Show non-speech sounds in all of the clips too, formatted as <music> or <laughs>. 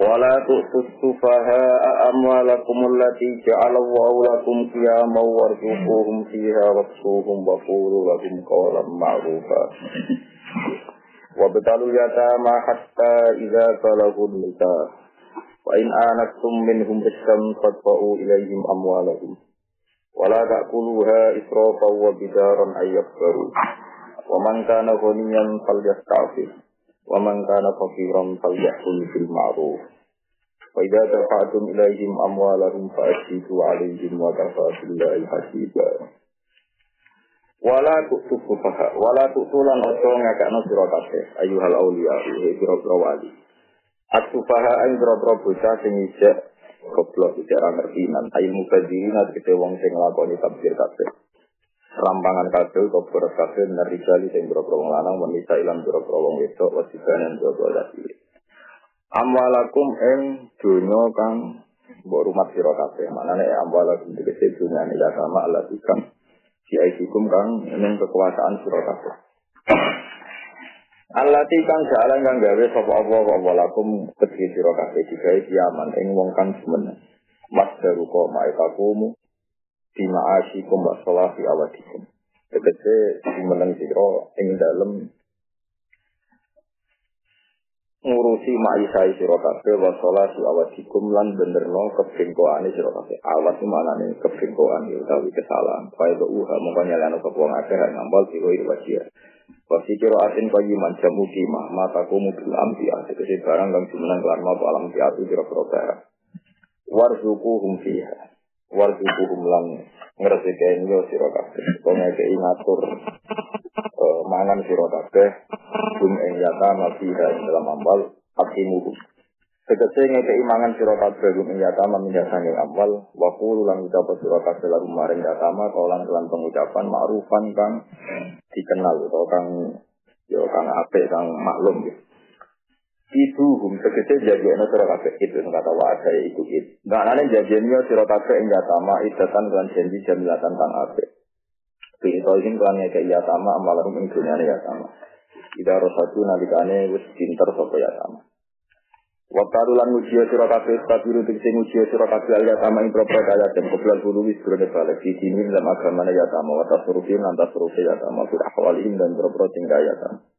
ولا تؤتوا السفهاء أموالكم التي جعل الله لكم قياما وارزقوهم فيها واكسوهم وقولوا لهم قولا معروفا وابتلوا اليتامى حتى إذا بلغوا النكاح وإن آنستم منهم رشدا فادفعوا إليهم أموالهم ولا تأكلوها إسرافا وبدارا أن يكبروا ومن كان غنيا فليستعفف wa man kana faqiran falyahkum bil ma'ruf. Wa idza dafa'tum ilaihim amwalahum fa'ashidu 'alaihim wa kafa hasiba. Wala tu'tu fuqaha wala tu'tulan ojo ngakakno sira kabeh ayuhal auliya wali. Atufaha ing bocah sing goblok ra ngerti nan. Ayu mubadirin atike wong sing lakoni tafsir kabeh. Rampangan kabeh kok berat kabeh narijali sing pira-pira wong lanang wanita ilang pira-pira wong wedok wasibanan pira-pira amwalakum ing donya kang mbok rumah sira kabeh. Manane amwalakum tegese dunyane ya sama Allah ikam diaikum kang ning kekuasaan sira kabeh. Allah kang jalan kang gawe sapa apa apa lakum kedhi sira kabeh digawe kiaman ing wong kang semen mas daru kok maikakumu di ma'asyikum wa salati awadikum tegese dimeneng sira ing dalem ngurusi maisai sira kabeh wa sholati awadikum lan benerno kebengkoane sira kabeh. Awat manane kebengkoan ya utawi kesalahan. Fa itu uha mongko nyalano sapa wong akeh ngambal sira iki wajib. Wasi kira asin kayu manjamu mah mataku mobil ambi tegese barang kang jumeneng kelan mau alam piatu kira-kira barang. Warzuquhum fiha. Warzuquhum lan ngresiki yo sira kabeh. Kok ngekeki ngatur uh, mangan sira kabeh gum ing yata mafiha dalam ambal akimu Tegese ngekei mangan sira kabeh gum ing yata mamindah sanging ambal wa qulu lan ucap sira kabeh kelan pengucapan ma'rufan kang dikenal atau kang yo kang apik kang maklum gitu. Itu hum tegese jadiane sira kabeh itu kata wa ada itu itu. Nggak nane jadiane sira kabeh ing yata ma idatan lan janji jamilatan kang apik. Bintolin kelan ngeke iya sama amalahum ing dunyane ya sama. Ida rosatu nalikane wis pinter sapa ya sama. Wakaru lan ujiya sira kabeh tabiru tegese ujiya sira kabeh ya sama ing propro kaya dan koblan guru wis grone balik di sini dalam agama ya sama wa tasrufin lan tasrufi ya sama fil ahwalihim dan propro tinggal ya sama.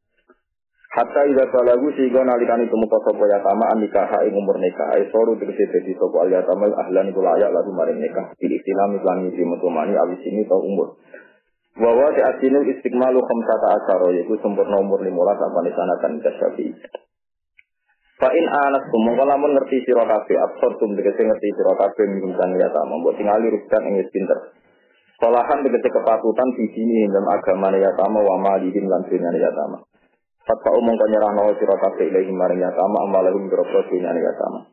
Hatta ida balagu sehingga nalikane temuka sapa ya sama nikah ing umur nikah ai soru tegese dadi sapa al yatama ahlan iku layak lalu maring nikah. Pilih Islam lan iki metumani awis ini tau umur. Bahwa di asinu istiqmalu khamsata asaro yaitu sempurna umur lima apa di sana kan kasyafi. Fa'in anak mongko lamun ngerti sira kabeh absurdum tegese ngerti sira kabeh minum sang ya ta membuat tingali rukan ing pinter. Sekolahan tegese kepatutan di sini dalam agama ya tama wa malihim lan dunya ya Fatwa umum kau nyerah nawa sira kabeh ilahi maring ya tama amalahum biro dunya ya tama.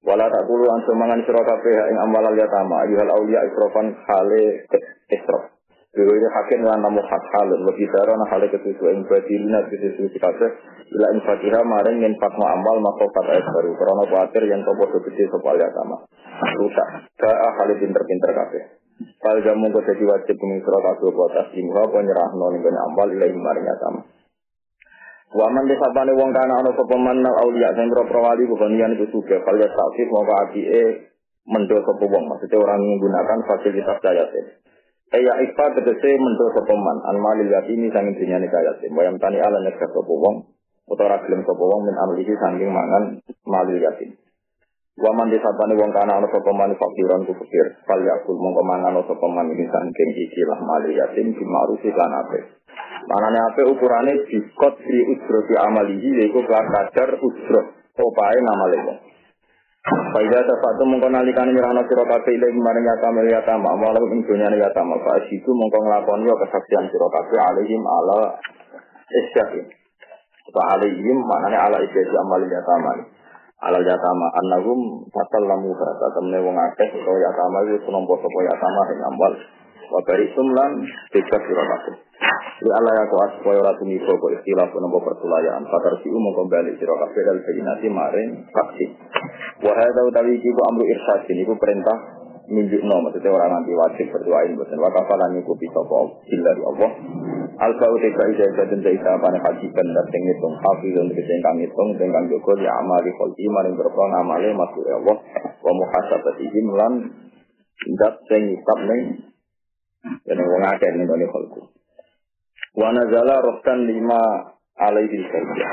Wala tak kulu antum mangan sira kabeh ing amal ya tama ayuhal auliya isrofan hale isrof. Dewi hakim lan namu hak halun lebih dara nah hal kesusu ing badilina kesusu sikate ila ing fatihah maring yen fatma amal maka kata es baru. Karena khawatir yang topo gede sopal ya sama. Rusak. Kaa hal pinter-pinter kabeh. Fal jamu kau jadi wajib kuning surat aku buat taslimha penyerah noning amal ilahi maring ya sama Waman desa pane wong kana ana sapa manal auliya sing pro wali bukan yan itu suka fal ya taksif mongko apike mendo sapa wong maksudnya orang menggunakan fasilitas dayate Eya ikfa tegese mendo sopeman an malil yatimi sanging dunyane kaya yatim. Wayam tani ala nyegah sapa wong utawa gelem sapa wong min amlihi sanging mangan malil yatim. Wa man disabane wong kana ana sapa man fakiran ku fakir. Fal yakul mongko mangan sapa man iki sanging iki lah malil yatim di ma'rufi lan ape. Manane ape ukurane dikot fi ujro fi amalihi yaiku kadar ujro. Opae ngamale wong. Faidah terpatu mongko nalikane nyerahno sira kabeh ile maring yatama yatama malah ing dunyane yatama fa itu mongko nglakoni yo kesaksian sira kabeh alaihim ala isyakin. Fa alaihim maknane ala isyaki amal yatama. Alal yatama annahum fatal lamu bahasa temne wong akeh utawa yatama iku senompo sapa yatama ing ambal wa baritum lan bebas sira kabeh. Li ala ya kuat supaya ora tumibo kok istilah nopo pertulayan fakar si umum kembali sira kabeh dal bayinati maring faksi. Wa hadza utawi iki ku amru irsyad ini ku perintah nunjukno maksudnya orang nanti wajib berdoain boten. Wa kafalan nyukupi sapa? Illa Allah. Al ba'u teka ida dan jaita pane hajiban dan sing ngitung hafizun tegese ingkang ngitung ingkang jaga ya amali kholqi maring berapa ngamale masuk Allah. Wa muhasabatihim lan dat sing ngisap ning yen wong akeh ning ngene kholqu wa nazala rohkan lima alaihi saja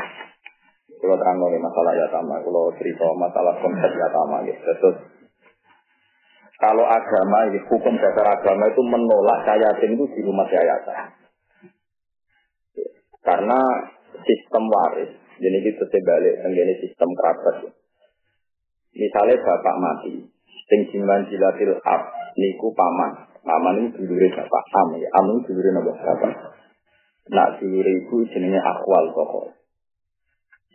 kalau terang masalah yatama, kalau cerita masalah konsep yatama, gitu. Terus kalau agama hukum dasar agama itu menolak yayatin itu di rumah yayasan. Karena sistem waris, jadi itu sebalik menjadi sistem kerabat. Misalnya bapak mati, sing jilatil ab, niku paman. Paman ini dulure bapak am, ya. am ini dulure napa bapak. Nak dulure ibu jenenge akwal pokok.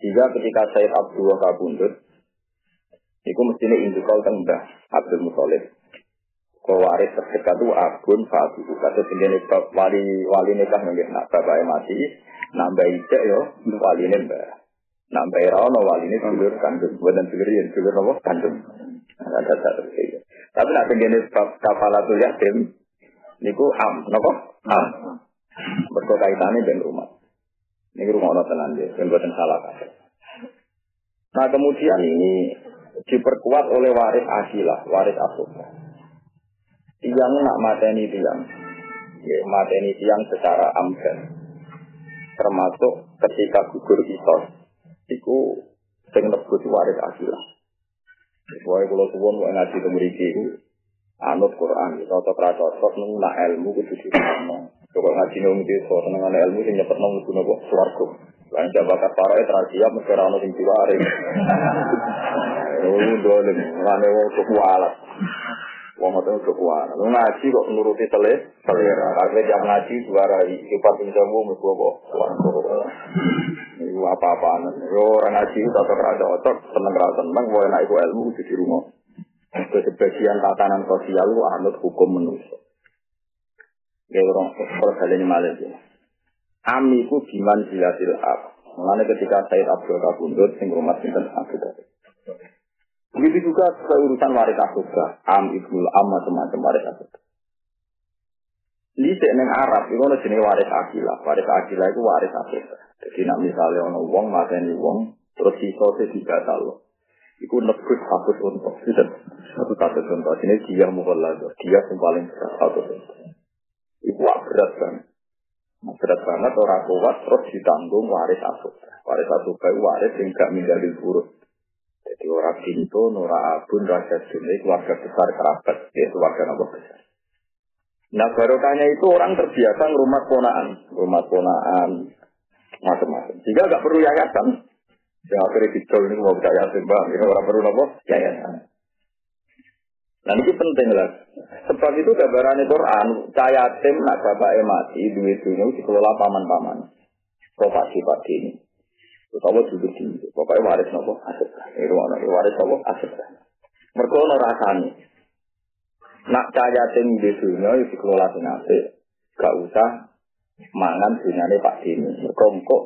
Jika ketika Said Abdullah kabundut, Iku mestinya indukal tembah Abdul Muthalib. Kewaris terdekat itu abun fatu. Kata sendiri wali wali nikah nggih nak bapak mati, nambah ijek yo wali mbah. Nambah no wali ini dulur kandung, buatan dulur ya dulur apa kandung. Ada satu Tapi nak sendiri kafalatul yatim, niku am, nopo am. Berkaitannya dengan rumah. Ini rumah orang tenan dia, dan buatan salah Nah kemudian ini diperkuat oleh waris asilah, waris asukah. Tiang nak mateni tiang, ya, mateni tiang secara amdan, termasuk ketika gugur isos, itu sing lebut waris asilah. Pokoknya kalau suwon mau ngaji itu anut Quran, cocok ra cocok nung nak ilmu kudu dirungokno. Coba ngaji nung desa seneng ilmu sing nyepet nung kudu nopo swarga. Lan jabakat para tradisi mesti ora ono sing diwari. Oh, dolen, ngene wong kuwalat. Wong ngoten cukup kuwalat. Lu ngaji kok nuruti tele, selera. Kabeh jam ngaji diwarai sifat pinjamu mesti kok Iku apa-apaan. Yo orang ngaji cocok ra cocok, seneng ra seneng, wae nek iku ilmu kudu di rumah. Sebagian tatanan sosial lu anut hukum manusia. Ya orang kalau kalian malah Amiku biman jilatil ab. Mengenai ketika Said Abdul Kabundut, sing rumah sinten Abu Dhabi. Begitu juga keurusan waris asubah, am ibnul am macam-macam waris asubah. Ini neng Arab, itu ada jenis waris akilah. Waris akilah itu waris asubah. Jadi nak misalnya ono wong mateni wong, terus sisa tiga talo. Iku nebus satu untuk, gitu. Satu satu contoh. Ini dia lagi, dia yang paling berat satu contoh. Iku berat. Nah, berat banget orang kuat terus ditanggung waris asuh. Waris asuh itu waris yang gak menjadi buruk. Jadi orang pintu, Nora Abun, Raja Jumlah, keluarga besar kerabat, ya keluarga nama besar. Nah barokahnya itu orang terbiasa rumah ponaan, rumah ponaan, macam-macam. Jika gak perlu yayasan, yang akhirnya dicol ini mau bisa yayasan bang, ini orang perlu nopo yayasan. Nah ini penting lah. Sebab itu gambaran Quran, saya tim nak bapak mati, duit dunia dikelola paman-paman. Properti pak ini. Utawa duduk di pokoknya waris nopo aset. Ini rumah waris nopo aset. Mereka no rasanya. Nak cahaya tim di dunia itu dikelola sing Gak usah mangan dunia pak ini. Mereka kok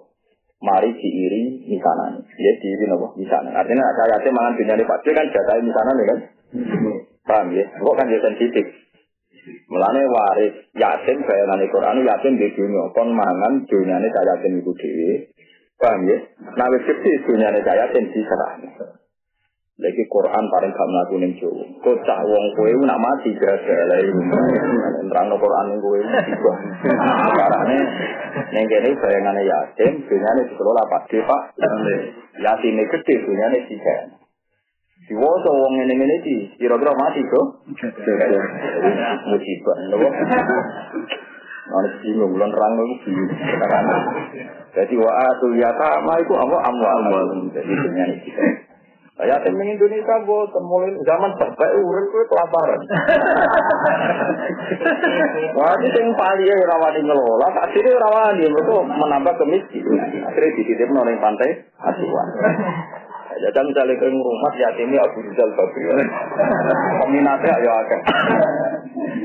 mari diiri misanan. Ya diiri nopo misanan. Artinya nak cahaya tim mangan dunia pak kan jatah misanan ya kan. Paham ya? Kok kan dia sensitif. Mulane waris yatim bayangan Quran yatim di dunia kon mangan dunyane kaya yatim iku dhewe. Paham ya? Nah wis gede dunyane kaya yatim diserah. Lagi Quran paling gak mlaku ning Jawa. Kocak wong kowe nak mati gara-gara Terang no Quran ning kowe. Karane ning kene bayangane yatim dunyane dikelola Pak Pak. Yatime gede dunyane diserah. Diwoso wong ngene ngene iki, kira-kira mati kok. Musibah, lho. Ana bingung lan rang iku bingung. Jadi wa atul yatama iku apa amwal. Jadi iki. Saya temen Indonesia gue mulai zaman sampai urip gue kelaparan. Wah, ini yang paling ya rawani ngelola, akhirnya rawani, itu menambah kemiskinan. Akhirnya dititip noleng pantai asuhan. Jajal misalnya ke rumah yatimnya Abu Rizal Bakri. Peminatnya ya agak.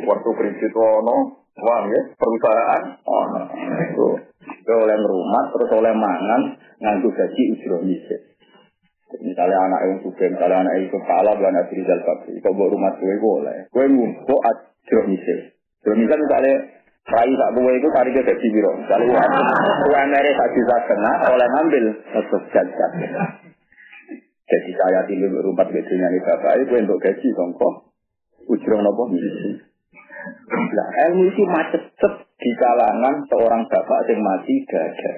Waktu kredit wono, uang ya, perusahaan, oh, itu. Itu oleh rumah, terus oleh mangan, nganggu gaji ujroh misik. Misalnya anak yang suka, misalnya anak yang kepala, bukan Rizal Bakri. Kau bawa rumah gue boleh. Gue ngumpul ujroh misik. Ujroh misik misalnya Rai tak buah itu tadi ke gaji biro. Misalnya UMR tak bisa kena oleh ngambil untuk jajan. Jadi saya tinggal berumpat bedanya nih bapak itu untuk gaji kok ujung nopo misi. Nah, ilmu itu macet di kalangan seorang bapak yang mati gada.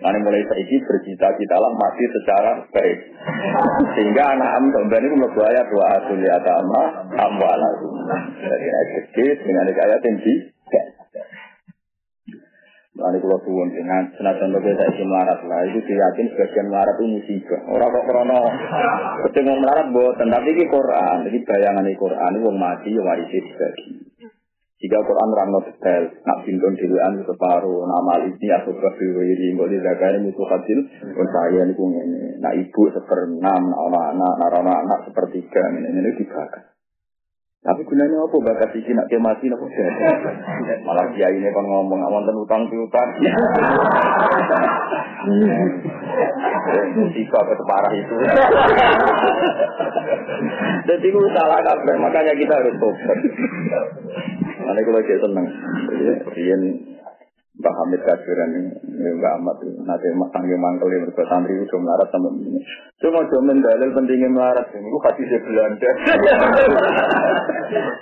Nah, mulai saiki bercita-cita lah mati secara baik. Sehingga anak am sampean itu mlebu ayat wa atul yatama amwalakum. Jadi sedikit dengan ayat tinggi. Lalu kalau suwun dengan senajan lo saya isi melarat lah, itu diyakin sebagian melarat itu musibah. Orang kok krono ketemu melarat buatan, tapi ini Quran, jadi bayangan ini Quran itu mati ya warisi dibagi. Jika Quran rangno detail, nak bintun diluan separuh, nama ini atau berwiri, nggak dizakani musuh hasil, pun saya ini pun ini, nak ibu seperenam, nak anak, nak anak, anak sepertiga, ini ini dibakar. Tapi gunanya apa bakat iki nak mati nopo <laughs> Malah dia ini kan ngomong wonten utang piutang. Musika <laughs> parah itu. <laughs> Jadi itu salah kabeh, makanya kita harus tobat. Mana kalau saya seneng, Rian Mbak Hamid Kasiran ini, Mbak Ahmad, nanti tanggung mangkel yang berbuat santri itu melarat sama ini. Cuma cuma dalil pentingnya melarat ini, itu kasih saya Belanda.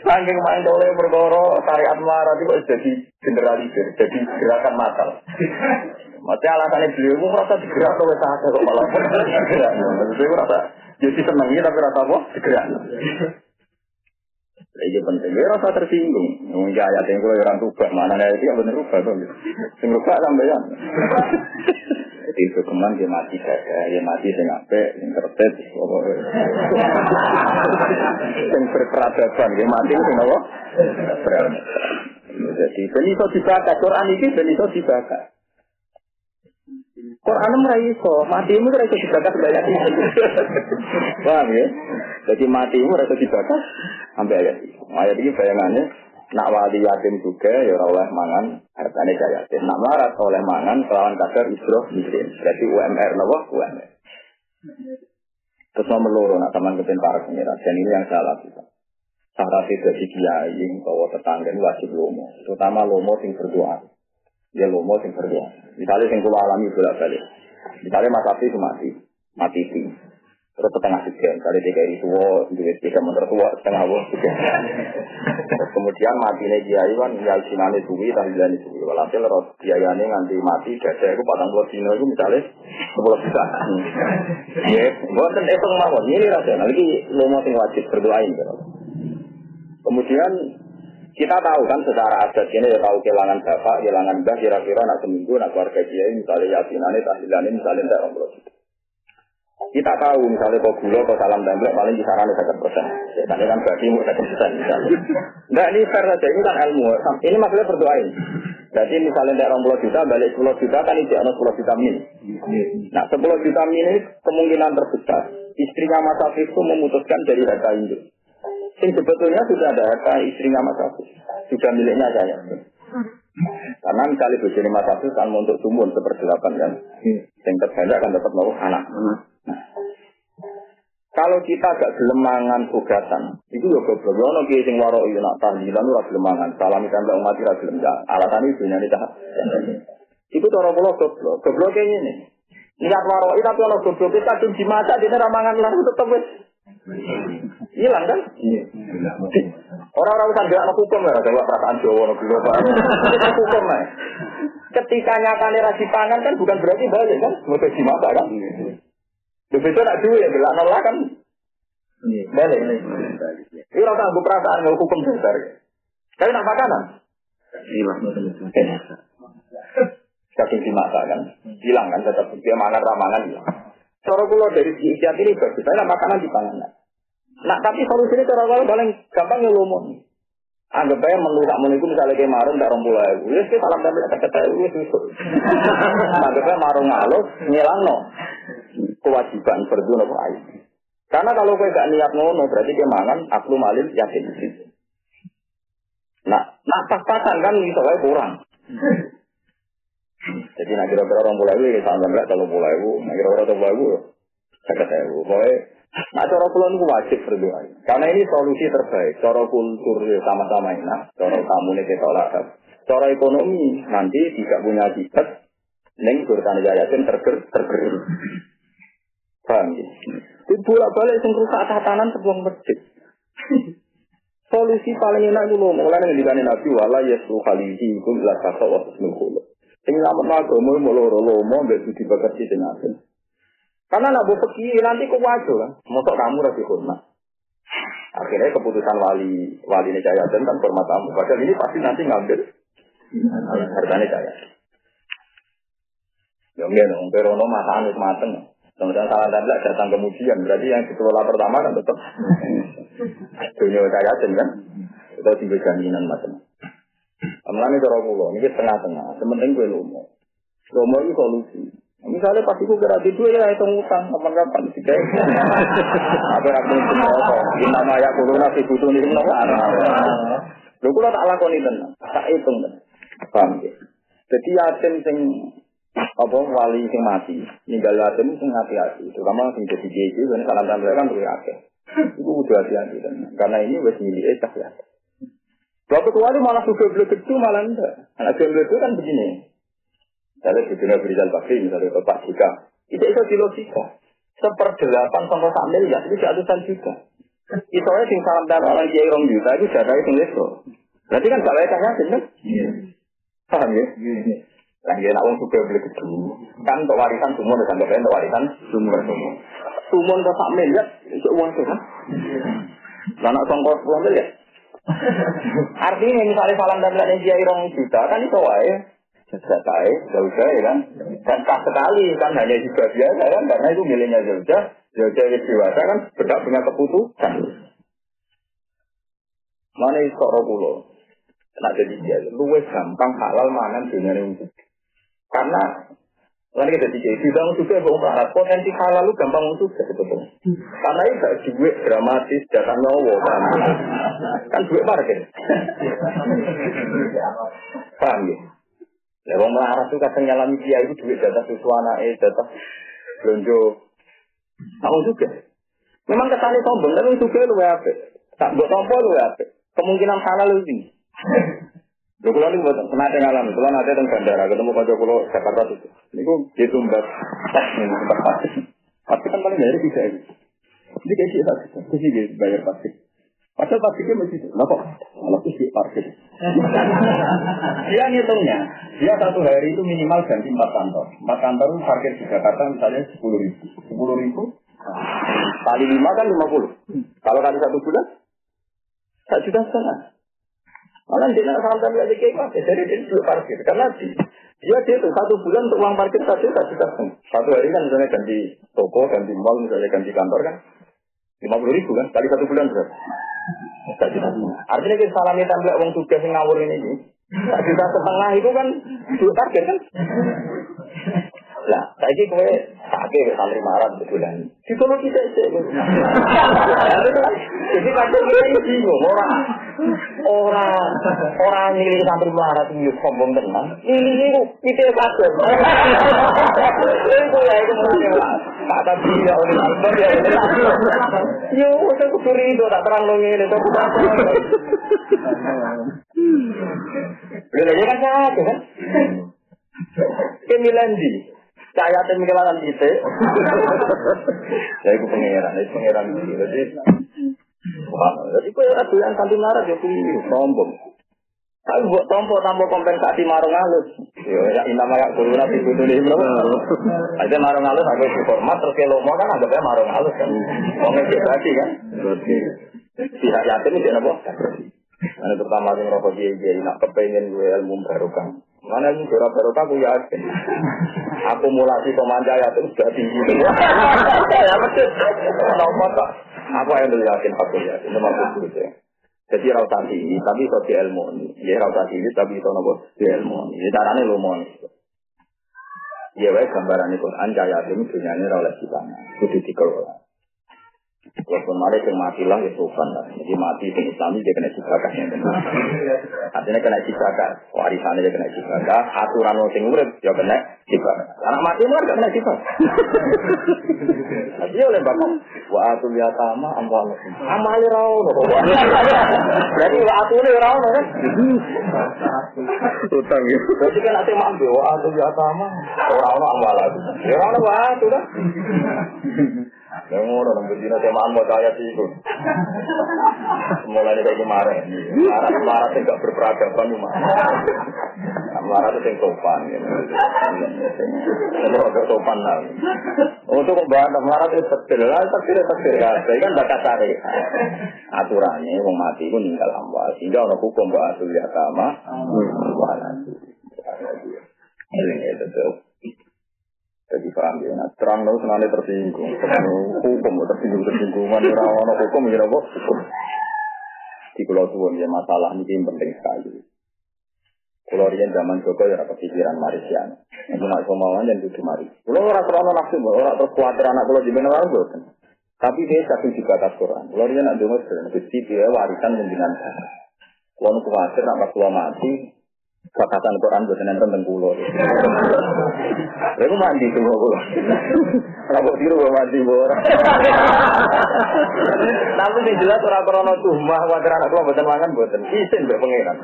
Tanggung mangkel yang berkoro, tariat melarat itu jadi generalisir, jadi gerakan matal. Maksudnya alasannya beliau itu merasa digerak oleh sahaja kok malah digerak. Maksudnya merasa jadi senangnya tapi rasa apa? Digerak. Ini penting, ya rasa tersinggung. Mungkin ayat yang kalau orang rubah, mana ada itu yang benar rubah tuh. Sing rubah sampean. Jadi itu keman dia mati saja, dia mati sing ape, sing tertib, sing berperadaban, dia mati sing apa? Jadi ben iso dibaca Quran iki ben iso dibaca. Quran ora iso, matimu ora iso dibaca sebanyak itu. Paham ya? Jadi matimu ora iso dibaca sampai ayat ini. Ayat ini bayangannya nak wali yatim juga ya oleh mangan hartanya kaya yatim. Nak marat oleh mangan kelawan kadar isroh miskin. Jadi UMR nopo UMR. Terus nomor loro nak teman kepen para pengira. Dan ini yang salah kita. Syarat itu dari kiai bahwa tetangga ini wajib lomo. Terutama lomo sing berdoa. Dia lomo sing berdoa. Misalnya sing kula alami bolak balik. Misalnya Mas Abdi mati, mati sih. Terus setengah sekian, kali tiga ini tua, duit tiga motor tua, setengah wah Terus <laughs> kemudian mati nih kiai kan, ya sinane suwi, tahlilan suwi. Walhasil roh kiaiane nganti mati, dada itu patang puluh dino itu misalnya sepuluh juta. <laughs> Ya, buatan itu mawon, ini rasional. Ini lomo sing wajib berdoain. Kemudian kita tahu kan secara adat ini ya tahu kehilangan bapak, kehilangan mbah, kira-kira nak seminggu, nak keluarga kiai, misalnya yasinane, tahlilan misalnya tidak orang. Kita tahu misalnya kok gula, kok salam tembak paling kisaran satu persen. Ya, tadi kan berarti mau satu persen misalnya. Nah ini fair saja, ini kan ilmu. Ini maksudnya berdoain. Jadi misalnya tidak orang juta, balik 10 juta kan itu ada 10 juta min. Nah 10 juta min ini kemungkinan terbesar. Istrinya Mas Afif itu memutuskan dari harta induk. Yang sebetulnya sudah ada harta istrinya Mas Afif. Sudah miliknya saya. Karena misalnya bojone Mas Afif kan untuk sumun seperti-delapan kan. Yang terbanyak kan dapat mau anak. Kalau kita gak gelemangan tugatan, itu ya goblok. Ya ono sing waro iya nak tahlilan ora gelemangan. Salam tembak umat ora gelem ya. Alasan itu nyani dah. Itu cara kula goblok. Goblok kayak ngene. Niat waro itu tapi ono goblok kita tuh dimasak dene ramangan lan tetep wis hilang kan? Orang-orang usah gerak hukum ya, coba perasaan Jawa no gelo hukum ya. Ketika nyakane ra pangan kan bukan berarti balik kan, mau dimasak kan. Lebih itu nak duit, belak nolak kan. Balik. Ini rasa aku perasaan nggak hukum besar. Tapi nak makanan. Saking dimasak kan, hilang kan, tetap dia mangan ramangan hilang. Cara dari si ikhtiar ini bagus, saya makanan di panganan. Nah tapi solusinya cara kalau paling gampang ya lomo. Anggap aja menu tak menu itu misalnya kayak marung tak rompul aja. Ya sih salam tempel kata kata. <laughs> Anggap aja marung ngalus ngilang no. Kewajiban fardu nopo. Karena kalau kowe gak niat ngono berarti dia mangan aku malil yakin. Nah, nah pas-pasan kan iso wae kurang. Jadi nak kira-kira orang pulau itu, sama enggak kalau pulau itu, nak kira-kira orang pulau itu, saya tahu. Pokoknya, nak cara pulau itu wajib berdoa. Karena ini solusi terbaik. Cara kultur ya sama-sama enak, cara tamu ini kita olah. Cara ekonomi nanti tidak punya akibat, neng urusan yayasan terger terger. Paham ya? Itu bolak-balik sing rusak tatanan sebuah masjid. Solusi paling enak itu loh, mulai dengan Nabi wala yesu khalihi ikum ila kasa wa husnul khuluq. Sing ngamet agama mau loro lomo mbek budi pekerti sing asin. Karena nak pergi nanti kok wajo kan, mosok kamu rapi hormat. Akhirnya keputusan wali wali ini jaya dan kan hormat. Padahal ini pasti nanti ngambil hartanya jaya. Ya enggak dong, perono anut mateng. Kemudian salah dan datang kemudian, berarti yang dikelola pertama kan tetap <laughs> dunia jaya kan. Itu tinggal jaminan macam. Amalane cara kula niki tengah-tengah, sementing kowe lomo. Lomo iki solusi. Misalnya pas itu kira di ya itu ngutang. Kapan-kapan sih kayak <laughs> apa aku itu apa di nama ya corona si butuh nih nama lu kalau <laughs> tak lakoni tenan tak hitung tenan paham ya jadi yatim sing apa wali sing mati ninggal yatim sing hati-hati terutama sing jadi jadi kan salam salam kan tuh ya itu udah hati-hati tenan karena ini wes milik cah ya Waktu kecuali malah suka beli itu malah enggak. Anak beli itu kan begini. Misalnya di dunia Berizal Bakri, misalnya Bapak Jika. Itu itu di logika. Seperdelapan sama sak miliar, itu ratusan juta. Itu aja sing salam dan orang kiai rong juta, itu jaga itu leso. Berarti kan gak layak kan? Iya. Paham ya? Iya. Lah ya nak wong suka beli itu. Kan untuk warisan semua, dan untuk warisan semua semua. Semua untuk sak miliar, itu uang itu kan? Lah nak songkos 10 miliar, Artinya misalnya salam dan belakang dia irong juta kan itu wae. Zakai, Zauja ya kan. Dan tak sekali kan hanya juga biasa kan karena itu miliknya Zauja. Zauja yang dewasa kan berhak punya keputusan. Mana itu pulau. Nak jadi dia luwes gampang halal mangan dunia ini. Karena Lalu kita dikit, tidak juga ya melarat. Potensi halal lu gampang untuk sebetulnya. Karena itu gak duit dramatis, jatah nyawa kan. Kan duit parkir. Paham ya? Ya, orang melarat itu kadang nyalami dia itu duit jatah susu anak, eh, jatah belanja. Tahu juga. Memang kesannya sombong, tapi juga lu apa? Tak buat tompo lu apa? Kemungkinan halal tinggi. Lho kula niku mboten pernah ngalamin, kula nate teng bandara ketemu kanca kula Jakarta itu. Niku ditumbat tas ning tempat pasti. Kan paling dari bisa ini. Jadi kayak gitu, jadi gitu bayar pasti. Padahal pastinya masih. Nah kok malah sih parkir. dia ngitungnya, dia satu hari itu minimal ganti empat kantor. Empat kantor parkir di Jakarta misalnya sepuluh ribu. Sepuluh ribu kali lima kan lima puluh. Kalau kali satu bulan, satu juta setengah. Malah dia nak sampai kayak apa? Jadi dia dulu parkir karena dia dia itu satu bulan untuk uang parkir satu juta juta satu hari kan misalnya ganti toko, ganti mall, misalnya ganti kantor kan lima puluh ribu kan kali satu bulan berapa? Satu juta. Artinya kita salami tampil uang tugas yang ngawur ini. Satu juta setengah itu kan target kan? Lah, saiki kowe sakit santri marah betulan. Kono kita sih. <laughs> Jadi kadang kita ini bingung orang orang orang milih santri marah itu sombong tenan. Ini itu kita pasir. Itu ya itu mungkin kata dia oleh Allah ya. Yo, saya kuturi itu tak terang dong ini. Udah kan sakit kan? Kemilan di Cahaya tim kelangan kita. Ya itu pangeran, itu pangeran itu. Jadi, jadi kau ada yang kanti marah dia pilih sombong. Tapi buat tompo tanpa kompensasi marung halus. Ya inama ya guru nabi kudu nih bro. Ada marung halus aku hormat terus kalau mau kan anggapnya marung halus kan. Mau ngecek berarti kan. Pihak yatim itu apa? Mana pertama yang rokok dia jadi nak kepengen gue ilmu baru kan. Mana ini surat baru aku yakin. Akumulasi komanda ya itu sudah tinggi. <laughs> Ya betul. Tak. Apa yang dulu yakin aku yakin. Itu maksud itu. Jadi rauta tinggi, tapi itu di ilmu. Ya rauta tinggi, tapi itu nopo di ilmu. Ya caranya lu mau. Ya wae gambaran Quran cahaya ini dunyane ora oleh dipangan, kudu dikelola. Walaupun mari yang mati lah ya sopan lah. Jadi mati yang Islam dia kena ciprakan yang benar. Artinya kena ciprakan. Warisannya dia kena ciprakan. Aturan orang yang urip dia kena ciprakan. Anak mati kan gak kena ciprakan. Dia oleh bapak. Wa atul yatama amwal. Amali rau. Jadi wa atul rau kan. Utang ya. Jadi kan nanti mampu. Wa atul yatama. Orang-orang amwal. Ya orang wa atul kan. Yang ngono nang bedino temaan mau kaya sih itu. Mulai dari kemarin. Marah marah tidak berperadaban cuma. Marah itu yang sopan. Itu agak sopan lah. Untuk kok marah itu tertil lah, tertil ya. Jadi kan bakat cari. Aturannya mau mati pun tinggal amwal. Sehingga orang hukum bahwa asul yatama. Ini itu jadi paham ya, nah, terang dong senang tersinggung, hukum tersinggung tersinggungan orang orang hukum ya hukum. Di pulau tuan ya masalah ini penting sekali. Pulau rian zaman Joko ya kepikiran marisian. Itu nak kemauan dan tujuh mari. Pulau orang terlalu nafsu, orang terus khawatir anak pulau di mana bukan. Tapi dia satu juga atas Quran. Pulau rian nak dengar sering, dia warisan pimpinan. Pulau khawatir nak pulau mati, Fakatan Quran buat nonton tentang pulau. Aku mandi tuh pulau. Rambut tiru gue mandi bor. Tapi yang jelas orang krono tuh mah wajar anak tua buatan mangan buatan isin berpengiran.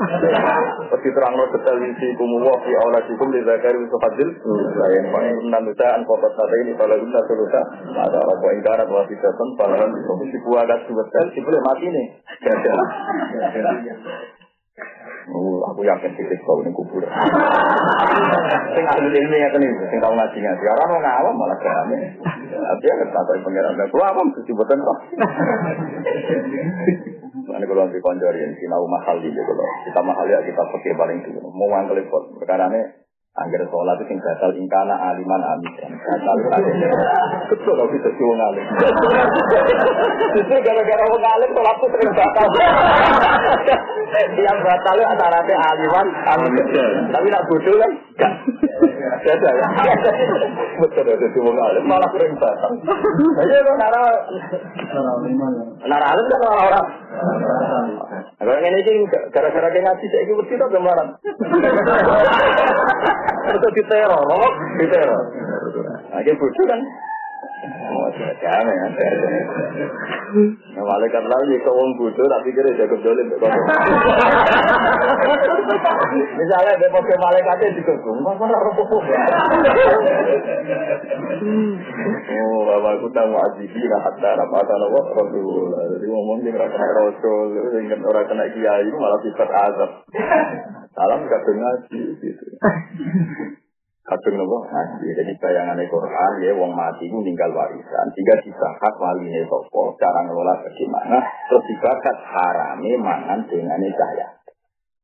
Pasti terang lo betul isi kumuwa fi Allah sikum di zakari untuk fadil. Lain paling nanti an foto tadi ini kalau kita solusa ada apa ingkar atau tidak pun kalau si buah gas betul si boleh mati nih. Oh, aku yakin titik kau ini kubur. <laughs> Sing ahli ilmu ya kene, sing tau ngaji ngaji. Orang mau ngawam malah kami. Dia kata pengiran. Aku awam kesibutan kok. <laughs> Ini kalau nanti konjori, kita mahal di kalau kita mahal ya kita pakai paling dulu. Mau ngangkel pot. Perkara ini Angger sholat itu batal ingkana aliman amidan. Batal Betul kalau bisa cium alim. Justru gara-gara wong alim sholat itu sering batal. Yang batal antara teh aliman amidan. Tapi nak bodoh kan Biasa ya. <laughs> Betul ada cium alim malah sering batal. Aja lo nara nara alim kan orang-orang. Kalau ini sih gara-gara dia ngaji saya ikut kita kemarin. Itu diteror, diteror. Aja bodoh kan. Oh, ya. Nah, malaikat lalu ya kau bodoh tapi kira jago jolim. Misalnya dia pakai malaikatnya di kebun, mana rokok Oh, bapak aku tahu ajibi lah hatta rapata nawa rasul. Jadi ngomong dia kena rasul, ingat kena kiai malah sifat azab. Salam gak ngaji gitu. Kadung nopo ngaji. Jadi bayangan Quran ya wong mati itu tinggal warisan. Jika dibakat waline sopo cara ngelola bagaimana. Terus dibakat harame mangan dengan cahaya.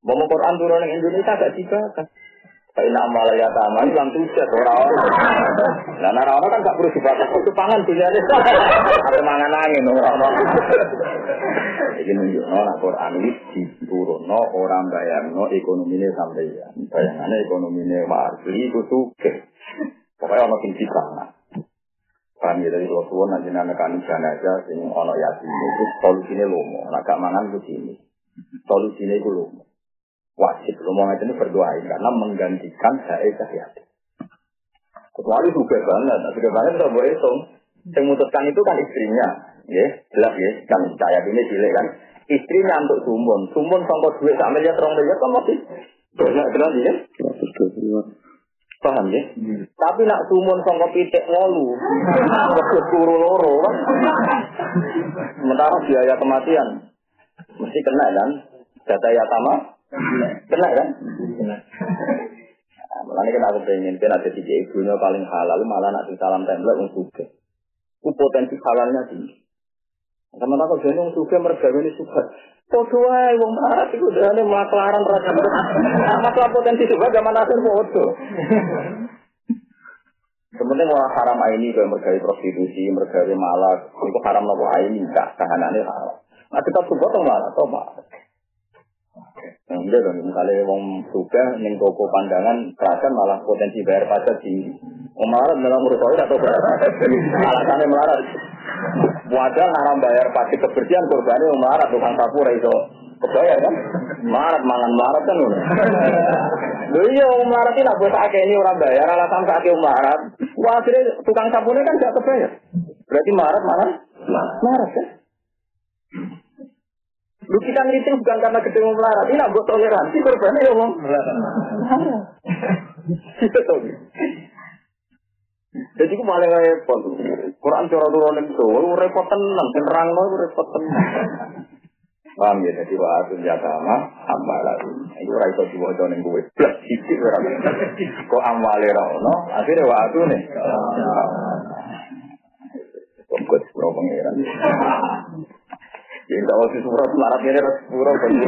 Mau Quran turun Indonesia gak dibakat. Saya nak malah ya sama, ini langsung bisa orang-orang. Nah, orang-orang kan gak perlu dibatas, itu pangan pilihan itu. Ada mangan angin, orang-orang. Jadi nunjukno nek Quran iki diburu no, orang bayang no, ekonomi ini sampai ya. Bayangannya ekonomi ini marjul, itu suke. Pokoknya orang yang bisa, nah. Kami dari Rasulullah, nanti nanti kami jana aja, ini orang yasin, itu solusinya lomo. Nah, gak mangan ke sini. Solusine iku lomo. Wajib ngomong itu berdoain karena menggantikan saya cahaya. Kecuali juga banget, tapi banget tidak boleh hitung. Yang memutuskan itu kan istrinya, ya jelas ya, kan saya ini cilik kan. Istrinya untuk sumbon, sumbon sampai duit sama miliar terong miliar kan masih banyak kenal ya. Paham ya? Hmm. Tapi nak sumun sangka pitik ngolu, terus turu loro kan. Sementara biaya kematian mesti kena kan. Data ya Kena kan? Nah, malah ini kan aku pengen kan ada tiga ibunya paling halal malah nak salam template untuk suka. Itu potensi halalnya tinggi. Sama tak kau jenong suka mereka ini suka. Foto aja, wong itu udah ada maklaran rasa. Masalah potensi suka gak mana foto. Sebenarnya orang haram ini kayak mergawe prostitusi, mergawe malah, itu haram nopo ini, enggak tahanannya haram. Nah kita suka tuh malah, tuh malah. Enggak dong, misalnya wong suka neng toko pandangan kerajaan malah potensi bayar pajak tinggi. Melarat dalam urus toilet atau berapa? Alasannya melarat. Wadah naram bayar pasti kebersihan korbannya melarat tukang sapu itu kebayar kan? Melarat mangan melarat kan udah. Lho iya melarat ini buat sakit ini orang bayar alasan sakit melarat. Wah akhirnya tukang ini kan gak kebayar. Berarti melarat mana? Melarat kan? Lu kita ngeriting bukan karena gede mau melarat, ini buat toleransi korbannya ya ngomong melarat. Gitu jadi aku malah repot. Quran cara turun itu, repot tenang, terang lo repot tenang. Paham ya, jadi wa atun yatama amwalaru. Itu ora iso diwaca ning kowe. Blas sithik ora. Kok amwale ra ono, akhire wa nih. Kok pro pangeran. Ya enggak usah surat selarat ini harus pura ini.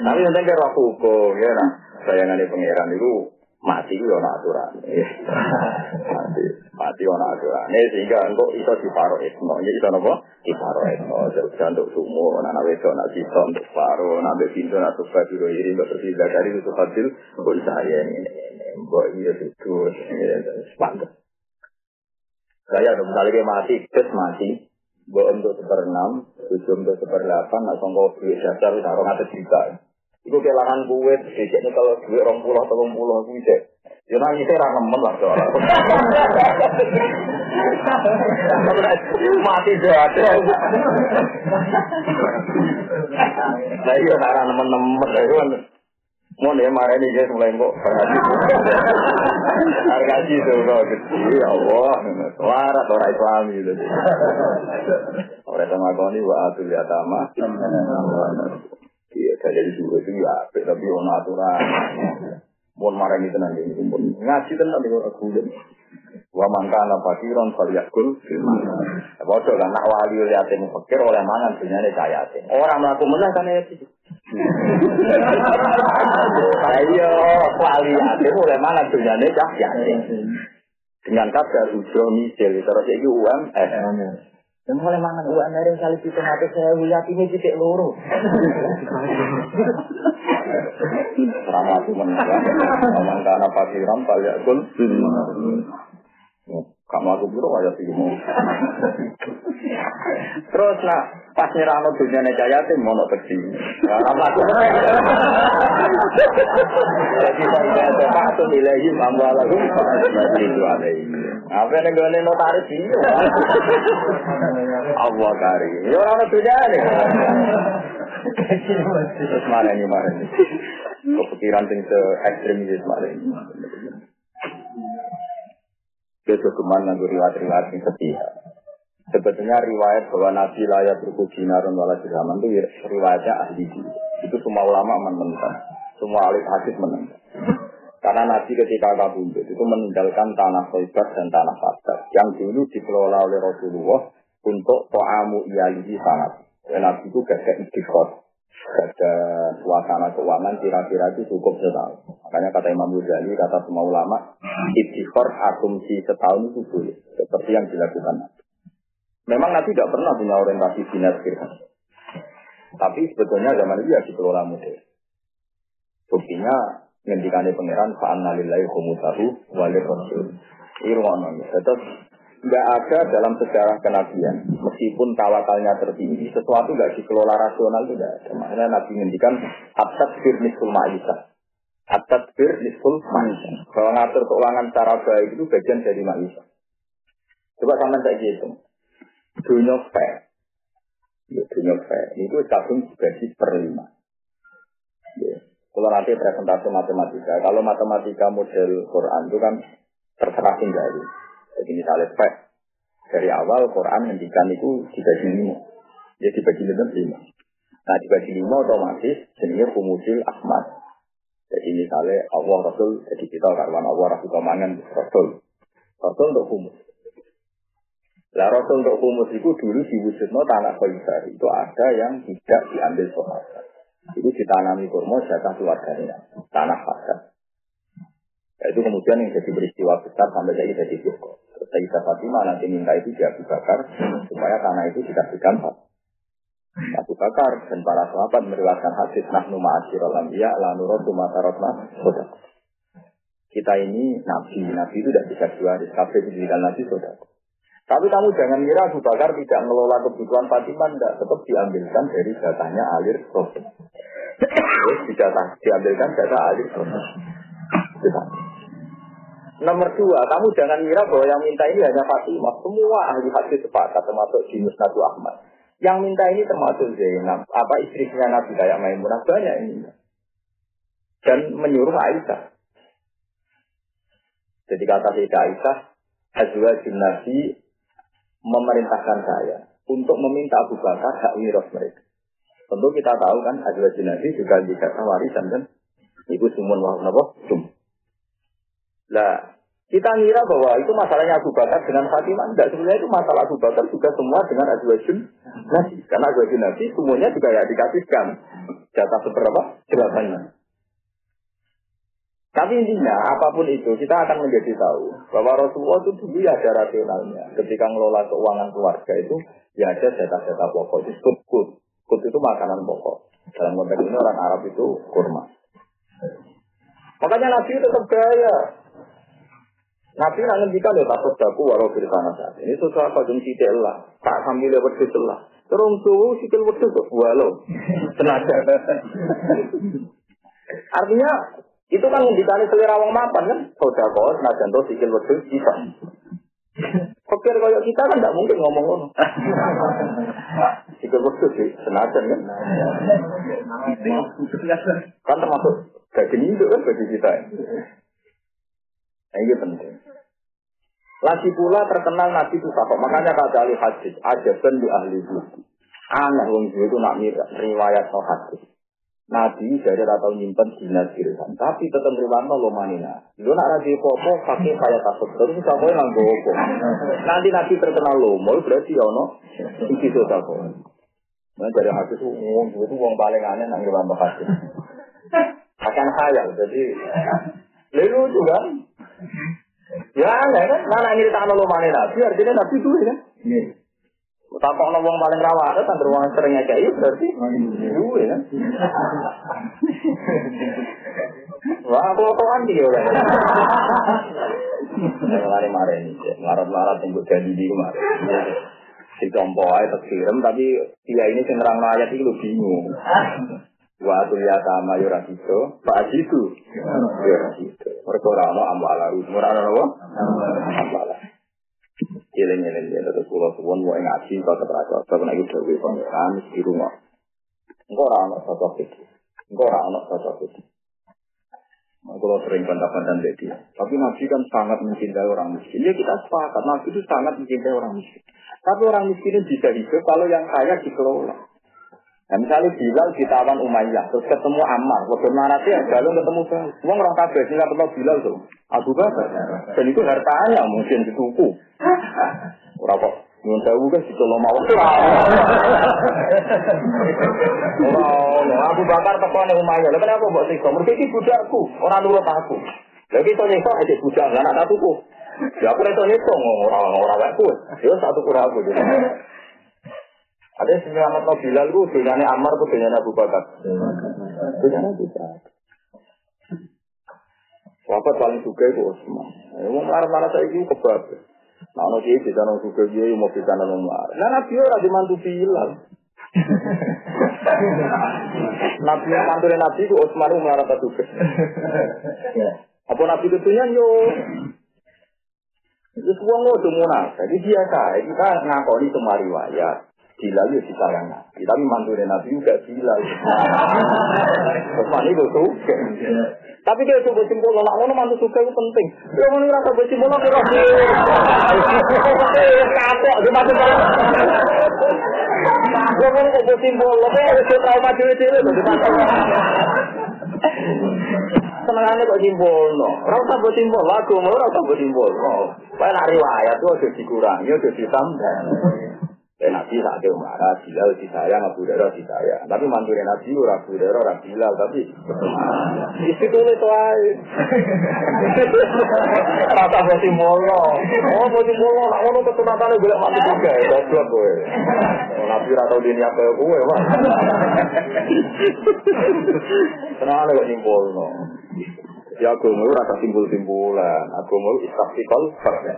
Tapi nanti kira hukum ya nah. Sayangannya pangeran itu mati itu ana aturan. mati mati ana aturan. sehingga engkau iso diparo etno. Ya iso napa? Diparo etno. Jadi untuk sumo, anak wedok, anak sisa untuk paro, anak pintu, anak tufa, biro iri, untuk bersih dari itu hasil, engkau saya ini, engkau iya itu, sepantas. Saya ada misalnya dia mati, terus mati, Gue untuk seperenam, tujuh untuk seperdelapan, nah songkok duit dasar, taruh ngatas juta. Iku kelangan kue, biasanya kalau duit rong puluh atau rong puluh aku bisa. Ya nanti saya rana nemen lah soalnya. Mati ada. Nah iya rana nemen-nemen. Mau nih marah ini guys mulai kok itu kok kecil ya Allah suara orang Islam gitu orang sama kau ini wa atul yatama Iya, dari dulu itu ya, tapi ono aturan. Mohon marah ini tenang ini, mohon ngaji tenang di orang kulit. Wa mangkana fakiron falyakul Bodoh kan, nak wali yatim fakir oleh mangan dunia ini yatim. Orang melaku menang kan ya Ayo, wali yatim oleh mangan dunia ini yatim. Dengan kadar ujo misil, terus ini UMS. Dan mulai mangan uang dari kali itu mati saya lihat ini titik loro. Ramah menang. Memang karena pasiran balik Kamu aku biru aja sih mau. Terus nak pas nyerano dunia nih jaya tim mau teksi. Karena aku. Jadi saya pak tuh nilai lagu. Jadi itu ada ini. Apa yang gue notaris sih? Allah kari. Ya orang dunia nih. Terus mana ini mana ini? Kepikiran tinggi ekstrim gitu mana ini. Ke mana nganggo riwayat-riwayat yang setia. Sebetulnya riwayat bahwa Nabi layak berku dinarun wala dirhaman itu riwayatnya ahli Itu semua ulama menentang. Semua ahli hadis menentang. Karena Nabi ketika kabundut itu meninggalkan tanah Khoibar dan tanah Fatar yang dulu dikelola oleh Rasulullah untuk to'amu iyalihi sangat. Nabi itu gak ada ada suasana keuangan kira-kira itu cukup setahun. Makanya kata Imam Ghazali, kata semua ulama, istighfar asumsi setahun itu boleh. Seperti yang dilakukan Memang Nabi tidak pernah punya orientasi dinas dirham. Tapi sebetulnya zaman itu ya dikelola model. Buktinya ngendikannya pangeran fa'an nalillahi khumutahu walir rasul. Ini rumah Tetap nggak ada dalam sejarah kenabian meskipun tawakalnya tertinggi sesuatu nggak dikelola rasional tidak ada. Makanya nabi ngendikan atat bir nisul ma'isah. Atat bir nisul ma'isah. Kalau ngatur keuangan secara baik itu bagian dari ma'isah. Coba sama saya gitu dunia fair. Ya, dunia fair. Itu kadung dibagi per lima. Ya. kalau nanti presentasi matematika. Kalau matematika model Quran itu kan terserah tinggal. Jadi misalnya spek dari awal Quran mendikan itu dibagi lima. Ya dibagi lima. Nah dibagi lima otomatis jenisnya kumusil ahmad. Jadi misalnya Allah Rasul, jadi kita karuan Allah Rasul kemangan Rasul. Rasul untuk humus. Lah Rasul untuk humus itu dulu diwujudnya tanah Khaybar. Itu ada yang tidak diambil sahabat. Itu ditanami kurma jatah keluarganya. Tanah Khaybar. Nah, itu kemudian yang jadi peristiwa besar sampai jadi jadi Joko. Sayyidah Fatimah nanti minta itu dia Abu Bakar supaya tanah itu dikasihkan Abu Bakar dan para sahabat meriwayatkan hadis nahnu ma'asyiral anbiya la nuratu sodako. Kita ini nabi, nabi itu tidak bisa dua hari kafe dijadikan nabi sodako. Tapi kamu jangan kira Abu Bakar tidak mengelola kebutuhan Fatimah, tidak. Tetap diambilkan dari datanya alir proses. Terus diambilkan data alir proses. Nomor dua, kamu jangan kira bahwa yang minta ini hanya Fatimah. Semua ahli hadis sepakat, termasuk Jinus Nabi Ahmad. Yang minta ini termasuk Zainab, apa istrinya Nabi kayak Maimunah banyak ini. Dan menyuruh Aisyah. Jadi kata Sayyidah Aisyah, Azwa Nabi memerintahkan saya untuk meminta Abu Bakar hak miras mereka. Tentu kita tahu kan Azwa Nabi juga dikata warisan kan. Ibu Sumun Wahab Sum. Lah, kita ngira bahwa itu masalahnya Abu Bakar dengan Fatimah. Enggak, sebenarnya itu masalah Abu Bakar juga semua dengan Azwajun Nabi. Karena Azwajun Nabi semuanya juga ya dikasihkan. Jatah seberapa? Jelasannya. Tapi intinya, apa pun itu, kita akan menjadi tahu bahwa Rasulullah itu dulu ya ada rasionalnya. Ketika ngelola keuangan keluarga itu, ya ada jatah-jatah pokok. Disebut kut. Kut itu makanan pokok. Dalam konteks ini orang Arab itu kurma. Makanya Nabi itu tetap gaya. Nabi nak ngendikan ya takut daku walau di sana saat ini susah apa? Jeng sitel lah. Tak sambil lewat situ lah terus tuh sitel waktu tuh walau. <laughs> Tenaga. Artinya itu kan ngendikan selera wong mapan kan? Sudah kok senajan tuh sikil waktu bisa. Kokir kayak kita kan tidak mungkin ngomong ngono. <laughs> Sikil waktu sih senajan kan. Kan termasuk daging itu kan bagi kita. Nah, ini penting. Lagi pula terkenal Nabi itu sakok. Makanya kata ahli hadis, aja di ahli buku. Aneh wong itu nak riwayat no hadis. Nabi dari atau nyimpen dinas kirisan, tapi tetap riwayat lo manina. Lu nak raji popo pakai kayak takut terus siapa yang nganggo opo. Nanti Nabi terkenal lo, mau berarti ya no, iki itu sakok. Nah dari hadis itu wong itu wong paling aneh nang riwayat hadis. Akan khayal, jadi lalu juga Ya aneh kan, mana ini tak lo mana nabi, artinya nabi itu kan. Takok no wong paling rawa ada ruang seringnya kayak berarti duwe kan. Wah, aku otoan dia kan. Mari-mari ini, marat-marat tunggu jadi di kemarin. Si tompo aja terkirim, tapi dia ini cenderang ayat itu bingung. Wa ya sama yura itu, pak itu, yura itu. Mereka orang mau ambala, murah apa? Ambala. Jeleng jeleng jeleng terus pulau suwon mau ngaji kau terasa, kau kena itu dewi pangeran di rumah. Engkau orang mau sosok itu, engkau orang mau sosok itu. Kalau sering bantah-bantah dia, tapi Nabi kan sangat mencintai orang miskin. Ya kita sepakat, Nabi itu sangat mencintai orang miskin. Tapi orang miskin bisa hidup kalau yang kaya dikelola. Nah, misalnya Bilal ditawan Umayyah, terus ketemu Ammar, waktu narasi ya, Bilal ketemu Bilal. Semua orang kabeh sih nggak kenal Bilal tuh. Abu Bakar. Dan itu hartanya mungkin dituku. Orang kok Nyun sewu kan situ lo mau Ora Abu Bakar teko ning Umayyah. Lha kenapa mbok siksa? Mergo iki budakku, ora nurut aku. Lha iki to nyiksa aja budak, lan tak tuku. Ya aku reso nyiksa ora ora wekku. Ya satu kurang aku. Ada yang selamat no Bilal itu dunyanya Ammar itu dunyanya Abu Bakar. Dunyanya Abu Bakar. Wabat paling suka itu Osman. Mau marah-marah saya itu kebab. Nah, ono sih bisa nong suka dia, mau bisa nong marah. Nah, Nabi orang dimantu Bilal. <laughs> Nabi yang mantunya Nabi itu Osman itu marah tak suka. Apa Nabi itu yo? Itu semua munafik. Jadi biasa, kita ngakoni semua riwayat. Bilal ya disayang Nabi, tapi mantunya Nabi juga Bilal. Osman itu tuh. Tapi dia coba simpul, nak ngono mantu suka itu penting. Dia mau ngerasa bersimpul, aku rasa. Kapok, dia mantu Dia mau kok bersimpul, tapi harus trauma cewek-cewek. Senengannya kok simpul, no. Rasa bersimpul, lagu mau rasa bersimpul. Kayak nak riwayat tuh harus dikurangi, harus ditambah. Dan Nabi saat itu marah, Bilal disayang, Abu Dara disayang. Tapi mantunya Nabi, Abu Dara, ora Bilal, tapi isi tulis wae. Rata boti molo. Oh, boti molo, nak ngono ketunatane golek mati juga, goblok kowe. Oh, Nabi ora tau dini apa kowe, Pak. Tenang kok nyimpulno. Ya agama ora simpul-simpulan. Agama istaktikal farda.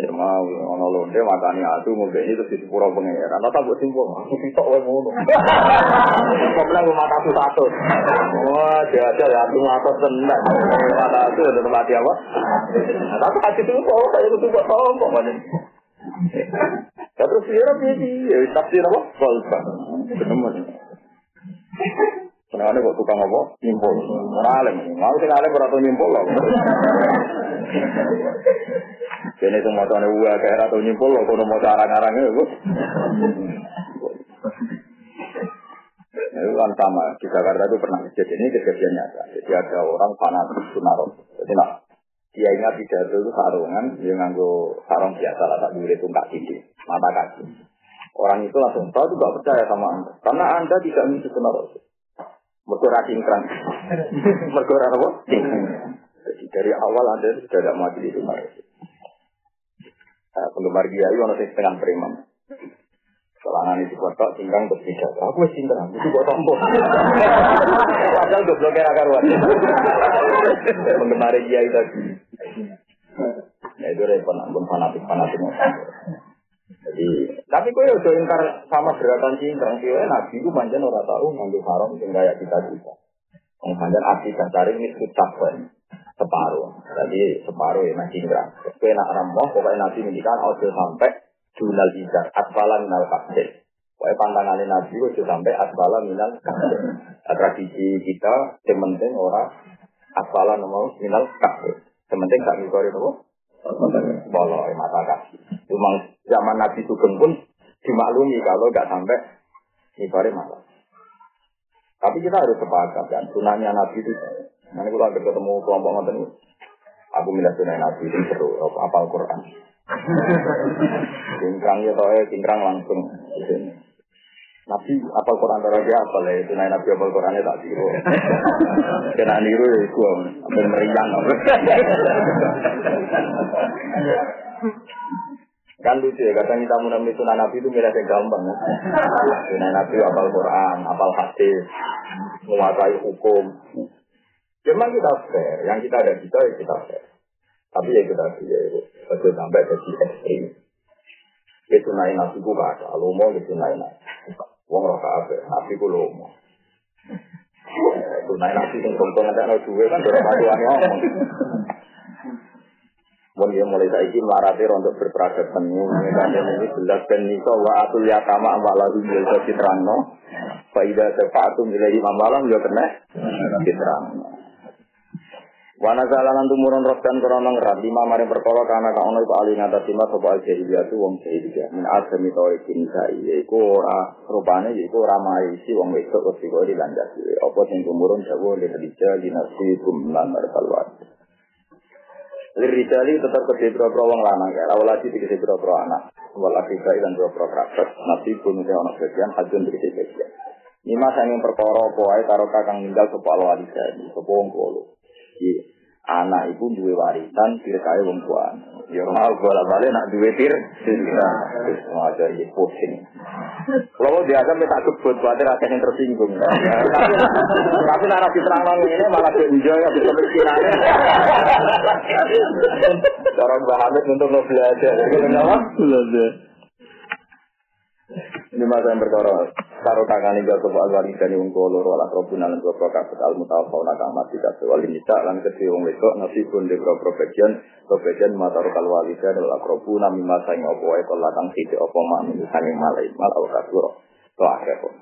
Ya mau ono londe makani atu mau ini terus di pura pangeran. Tata buat simpul, aku sitok wae ngono. Kok bilang rumah satu satu. Wah, aja ya aku ngatos tenan. Mata itu ada tempat apa? Tapi hati itu kok saya itu buat tombok mana. Ya terus dia piye? Ya tafsir apa? Kolba. Ketemu. Kenapa kok tukang apa? Nyimpul. Orang Mau sing alim ora nyimpul loh. Ini itu mau tanya gua kayak atau nyimpul loh, kalau mau arang-arang itu. Itu kan sama di Jakarta itu pernah kejadian ini kejadian nyata. Jadi ada orang fanatik sunarok. Jadi nah, dia ingat pidato itu sarungan, dia nganggo sarung biasa lah, tak boleh tungkak gigi, mata kaki. Orang itu langsung tahu juga percaya sama anda, karena anda tidak misi sunarok. Mergora cingkrang. <laughs> Mergora apa? Jadi dari awal anda sudah tidak mati di sunarok. Nah, <laughs> <laughs> penggemar dia itu orang setengah preman. Selangan itu kotak, tinggang berbeda. Aku wis cinta, itu kok tombol. Padahal gue blokir akar karuan. Penggemar dia itu. Nah itu repot, pun fanatik fanatik. Jadi, tapi ya udah ingkar sama gerakan cingkrang sih, nabi itu panjang orang tahu ngambil haram sehingga ya kita kita. Yang panjang arti cari ini kita separuh. Jadi separuh ya masih enggak. Tapi nak ramoh pokoknya nanti mendikan ojo sampai junal izar asfala minal kasir. Pokoknya pantangannya nabi ojo sampai asfala minal kasir. Nah, tradisi kita sementing orang asfala nomor minal kasir. Sementing tak ngikori itu Bolo mata kaki. Memang zaman nabi sugeng pun dimaklumi kalau nggak sampai ngikori mata. Tapi kita harus sepakat kan, sunahnya Nabi itu Nanti kalau ada ketemu kelompok ngoten aku milih sunnah Nabi itu seru, apal Quran. <laughs> Cingkrang ya toh, cingkrang langsung. Nabi apal Quran terus dia apal ya, Nabi apal Qurannya tak tiru. <laughs> Kena niru ya itu, ambil meriang. <laughs> Kan lucu ya, kadang kita menemui sunnah Nabi itu milih yang gampang. Ya. Sunnah Nabi apal Quran, apal hadis, menguasai hukum. Memang kita fair, yang kita ada kita ya kita fair. Tapi ya kita ya itu betul sampai jadi ekstrim. Itu naik nasi ku kata, lu mau itu naik nasi. Wong roh kafe, nasi ku lu mau. Naik nasi yang tonton ada no duwe kan berapa tuan ngomong. Mau dia mulai saiki melarati untuk berperadaban ini jelas dan niko wa atul yatama wa lahu bil terangno. Faida sefatum ilahi mamalam yo kena diterangno. Wana zalanan tumurun rohdan korona ngerat lima maring perkara karena kang ono iku ali ngata sima sapa jahiliyah tu wong jahiliyah. Min asmi tauhidin sai iku ora rupane iku ora maisi wong wedok wis kok dilandasi apa sing tumurun jawa le rija dinasti kumlan markalwat Lirijali tetap ke biro wong lanang ya awalati tiga biro anak. Walaki kai dan biro kerabat. Nasi pun ono bagian hajun tiga bagian. Lima sanging perkara wae karo kakang ninggal sapa alwalida sapa wong kolo Iya anak ibu duwe warisan tirkae wong tua. Ya mau bola balik nak duwe tir, mau jadi pusing. Kalau dia akan minta kebut, khawatir akan yang tersinggung. Tapi narasi terang ini malah enjoy ya bisa pikirannya. Cara Mbak Hamid untuk belajar. Kenapa? Belajar. Ini masa yang berkara karo kakane gak sapa alwali kani wong kula loro ala robuna lan boro kabeh al mutawafa nak amat tidak wali nisa lan kedhe wong wedok nasibun de boro bagian bagian mata kal walida dal akrobuna mimma sang apa wae kala kang sithik apa manung sanging malai mal ora kasuro to akhir kok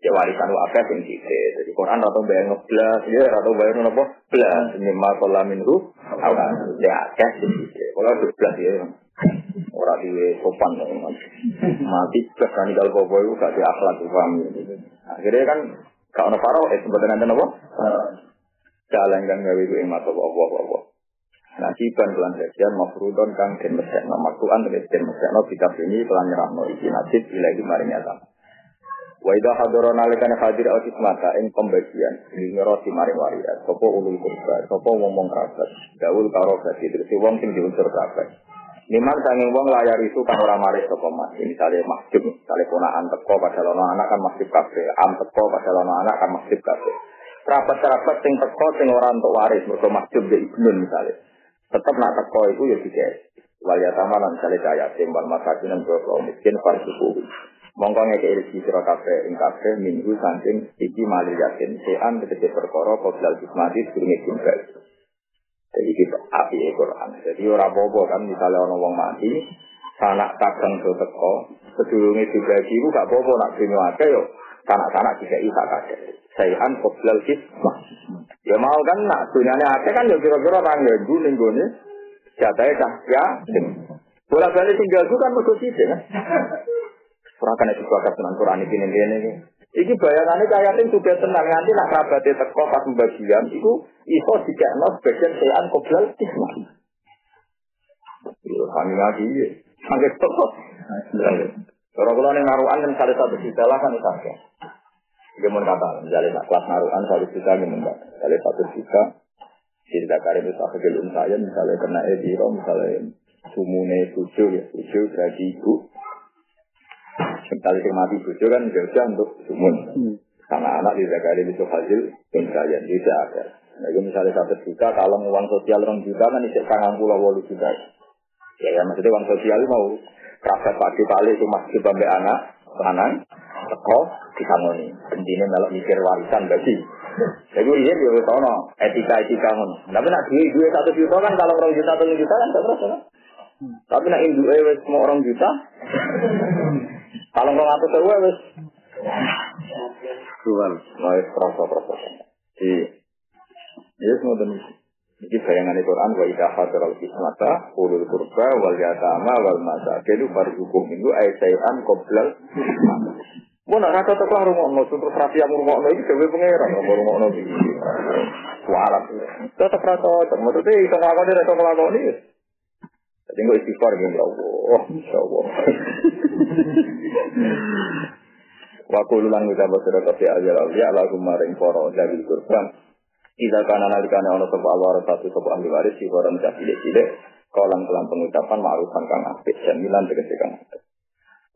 ya warisan akeh sing sithik. Dadi Quran atau bayang ngeblas ya atau bayang napa? Blas mimma kala minhu. Awan ya akeh sithik. Kalau blas ya Ora diwe sopan ya, mati plus kan kalau bobo itu gak di akhlak paham. Akhirnya kan gak ono faro eh sebetulnya nanti nopo. Jalan kan gawe itu emas apa apa apa. Najiban kelan sekian mafrudon kang den mesekno maktuan tegas den mesekno kitab ini kelan nyerahno iki najib ilahi maring atam. Wa idha hadara nalikane hadir al mata ing pembagian ngero si maring waria sapa ulul kurba sapa ngomong kerabat daul karo dadi terus wong sing diunsur kerabat. Niman sanging wong layar itu kan ora maris saka mas. Misalnya masjid, misalnya ponaan teko padahal ana anak kan masjid kafe, am teko padahal ana anak kan masjid kafe. Kerabat-kerabat sing teko sing ora untuk waris mergo masjid de ibnun misalnya. Tetap nak teko itu ya dikes. Wal yatama lan misalnya kaya timbal masakin dan kalau miskin farsuku. Mongko ngeke rezeki sira kabeh ing kabeh minggu saking iki mali yakin sean tegese perkara qoblal hikmati durunge kimbal. Jadi kita api Quran. Jadi orang bobo kan misalnya orang wong mati, sanak kadang do teko, sedulunge dibagi iku gak bobo nak dunya akeh yo. Sanak-sanak juga isa kabeh. Sayan qoblal hikmah. Ya mau kan nak dunyane akeh kan yo kira-kira orang ya ning gone jatahe cah ya. Bola balik tinggal kan mergo sithik kan. Ora kena disepakati dengan Quran iki iki. Iki bayangannya kayak ini sudah tenang nanti nak kerabatnya teko pas pembagian itu iso dikekno sebagian sean koblal isma. Yo kami lagi ya. Sampai toko. Kalau kalau nih naruhan kan salah satu juta lah kan Dia mau kata, misalnya kelas naruhan satu juta gimana? Misalnya satu juta, cerita karir itu aku gelum saya, misalnya kena ediro, misalnya sumune tujuh ya, tujuh berarti ibu, Misalnya yang mati bojo kan jauh untuk sumun. Sama anak di zakari itu hasil pencarian tidak ada. Nah itu misalnya satu juta, kalau uang sosial orang juta kan isek kangen pulau walu juta. Ya ya maksudnya uang sosial mau kerabat pagi kali itu masih bambe anak, anak, teko, disangoni. Intinya melok mikir warisan bagi. Jadi ini dia tahu no, etika-etika ngono. Tapi nak duit duit satu juta kan kalau orang juta atau juta kan terus kan. Tapi nak induk semua orang juta, kalau nggak ngatur sewa wes. Tuhan, mau terasa terasa. Di, ya semua demi. Jadi bayangan Quran wa idha hadar al kismata ulul kurba wal yatama wal masakilu farjukum itu ayat qoblal nak rata tak lah rumah no, terus rapi yang rumah no itu dewi pangeran, rumah rumah no ini. Walat, tetap rata, maksudnya itu ngelakoni, itu ngelakoni. Jadi nggak istighfar gitu, Allah, Insya Allah. <laughs> Wa kululan kita basira kafi ajal awliya lagu maring poro dari kurban. Ida kana nalikane ono sapa Allah satu sapa ahli waris si koran cilik-cilik kolang kelam pengucapan ma'rufan kang apik jamilan tegese kang apik.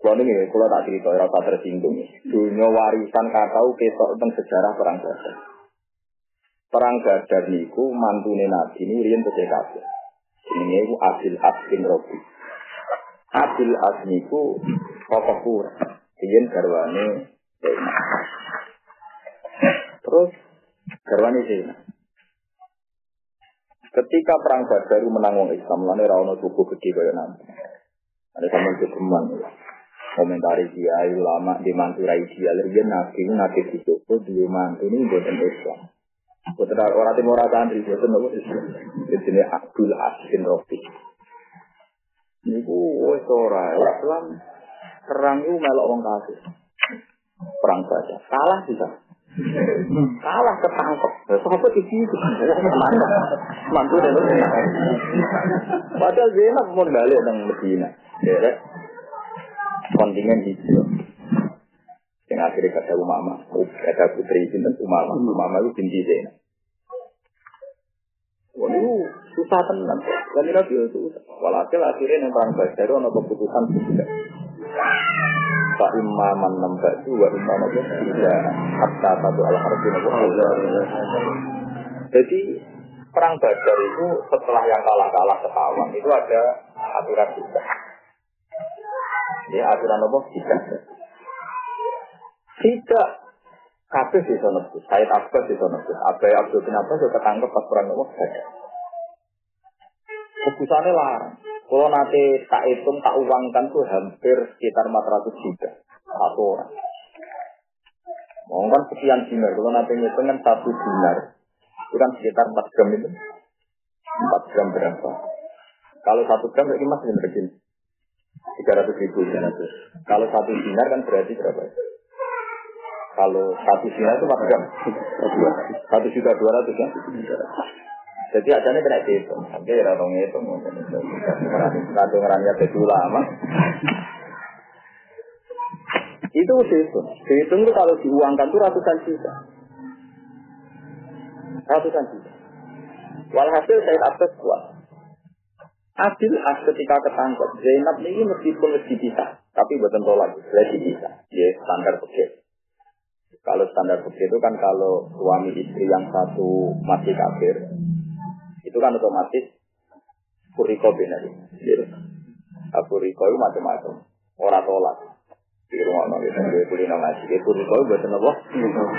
Kalau ini, kalau tak cerita, rasa tersinggung. Dunia warisan kakau kesok tentang sejarah perang Badar. Perang Badar niku mantune Nabi ini riyen tegese kabeh. Ini iku Abil As bin Robi. Abil As niku tokoh pura. Riyen garwane Terus garwane Zainab. Ketika perang Badar menang wong Islam, lan ora ono tubuh gede kaya nanti. Ada sama kegeman. Komentari dia ulama di mantu rai dia dia nabi nabi di Joko dua mantu ini buatan Islam. Buatan orang timur santri buatan nopo. Di sini Abdul Asin Rofi. Ini wes ora Islam perang itu melok wong kafir. Perang saja. Kalah bisa. Kalah ketangkep. Sopo di situ. Mantu dan Padahal Zainab mau balik nang Medina. Ya, kontingen hijau. Yang akhirnya kata Umama, kata putri itu Umama, Umama itu binti Zainab. Wah itu susah tenan. Dan itu susah. Walhasil akhirnya yang perang itu ada keputusan tidak. Pak imaman nambah itu wa imam itu tidak hatta satu al harfi Jadi perang Badar itu setelah yang kalah-kalah setahun itu ada aturan juga. Ya aturan apa? Tidak. Tidak kabeh di sana tuh. Saya Abbas di sana tuh. Abai Abdul bin Abbas juga ketangkep pas perang apa? Keputusannya larang. Kalau nanti tak hitung, tak uangkan tuh hampir sekitar 400 juta. Satu orang. Mau kan sekian dinar. Kalau nanti ngitung kan satu dinar. Itu kan sekitar 4 gram itu. 4 gram berapa? Kalau satu gram berarti masih berarti 300 ribu. 300. Kalau satu dinar kan berarti berapa? Kalau satu dinar itu 4 gram. Satu juta dua ratus ya. Jadi nih kena dihitung. Sampai ya orang ngitung. Kado ngerani ada ulama. Itu dihitung. Dihitung itu kalau diuangkan itu ratusan juta. Ratusan juta. Walhasil saya Abbas kuat. Adil as ketika ketangkep. Zainab ini meskipun lebih bisa, tapi buatan tolak, lebih bisa. Ya standar begitu. Kalau standar begitu itu kan kalau suami istri yang satu masih kafir, itu kan otomatis kuriko benar. Gitu. Kuriko itu macam-macam. Orang tolak. Di rumah itu gue kulit ngaji. Kuriko itu buatan apa?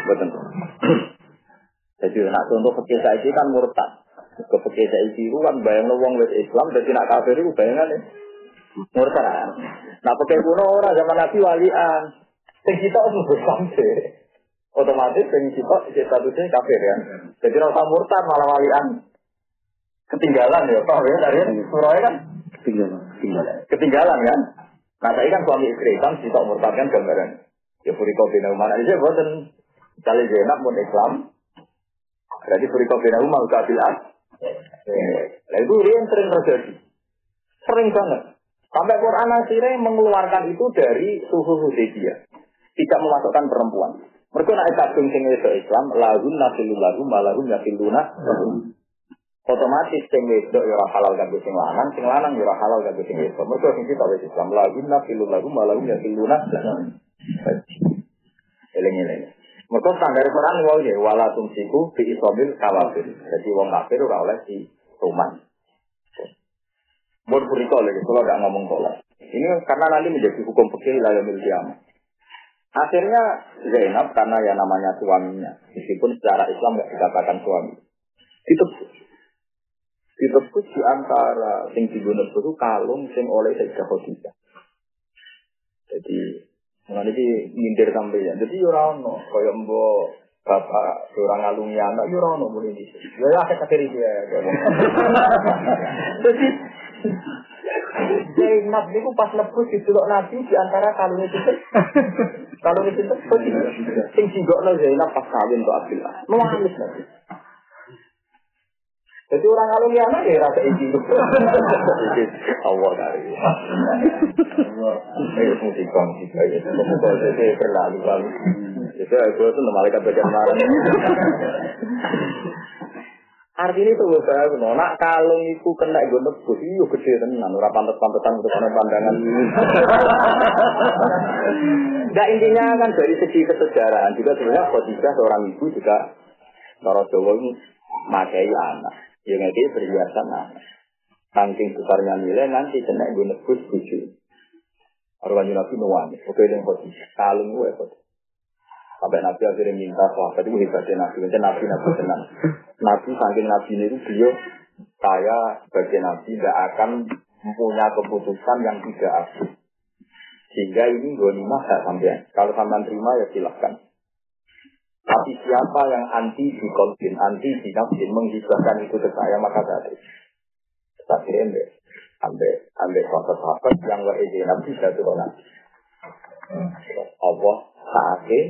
Buatan. Jadi nak contoh fakir saya kan murtad. Ke itu kan bayang wong wes Islam. Jadi nak kafir itu bayangan ya. Murtad. Nah pakai kuno orang zaman Nabi walian. Sing kita harus bersampai. Otomatis sing kita statusnya kafir ya. Jadi rasa murtad malah walian. Ketinggalan ya, Pak ya dari surah kan? Ketinggalan. Ketinggalan. Ketinggalan kan? Nah saya kan suami istri kan kita murtad kan gambaran. Ya furiko bina umar aja boten. Kali Zainab pun Islam. Berarti furiko bina umar kabilah. Nah itu yang sering terjadi. Sering banget. Sampai Quran akhirnya mengeluarkan itu dari suhu Hudaybiyah. Tidak memasukkan perempuan. Mereka nak kadung sing itu Islam, lahun nafilu lahum, malahum nafiluna. Otomatis sing wedok ya halal kanggo sing lanang, sing lanang ya halal kanggo sing wedok. Mereka sing kita wis Islam, lahun nafilu lahum, malahum nafiluna. Eleng-eleng. Mereka standar Quran wau ya wala tumsiku fi isobil kawafir. Jadi wong kafir ora oleh di rumah. Buat berita lagi, kalau tidak ngomong tolak. Ini karena nanti menjadi hukum fikih lalu kiamat. Akhirnya Zainab karena ya namanya suaminya, meskipun secara Islam nggak dikatakan suami, ditebus. Ditebus di antara sing digunakan itu kalung sing oleh Sayyidah Khadijah. Jadi Mengenai ini nyindir sampai ya. Jadi yurano, kaya bapak seorang ngalungi anak yurano mulai di sini. Ya ya akhir dia. Jadi <laughs> Zainab itu pas lebus di suluk Nabi di antara kalung itu kalung itu sing singgokno Zainab pas kawin untuk Abdullah. Nangis Nabi. Jadi orang kalau anak ya rasa izin. <laughs> Allah dari. Eh musik musik aja. Semoga saya berlalu lalu. Itu aku tuh malaikat bagian marah. Artinya itu gue saya nak kalung itu kena gue nebus, iyo gede tenan, ora pantas-pantasan untuk pandangan. <laughs> Nah intinya kan dari segi kesejarahan juga sebenarnya Khadijah seorang ibu juga Cara Jawa makai anak. Ya nggak perhiasan anak. Saking besarnya nilai nanti kena gue nebus. Orang Nabi nuwani, oke yang Khadijah, kalung gue Khadijah. Sampai Nabi akhirnya minta sahabat itu hebatnya Nabi. Macam Nabi Nabi tenang. Nabi saking Nabi itu beliau saya sebagai Nabi tidak akan mempunyai keputusan yang tidak adil. Sehingga ini gonimah gak sampai. Kalau sampai terima ya silahkan. Tapi siapa yang anti di konfin, anti di nafsin, menghibahkan itu ke saya, maka saya Tapi ambil, ambil, ambil sahabat-sahabat yang wa nabi jatuh nabi. Allah saatnya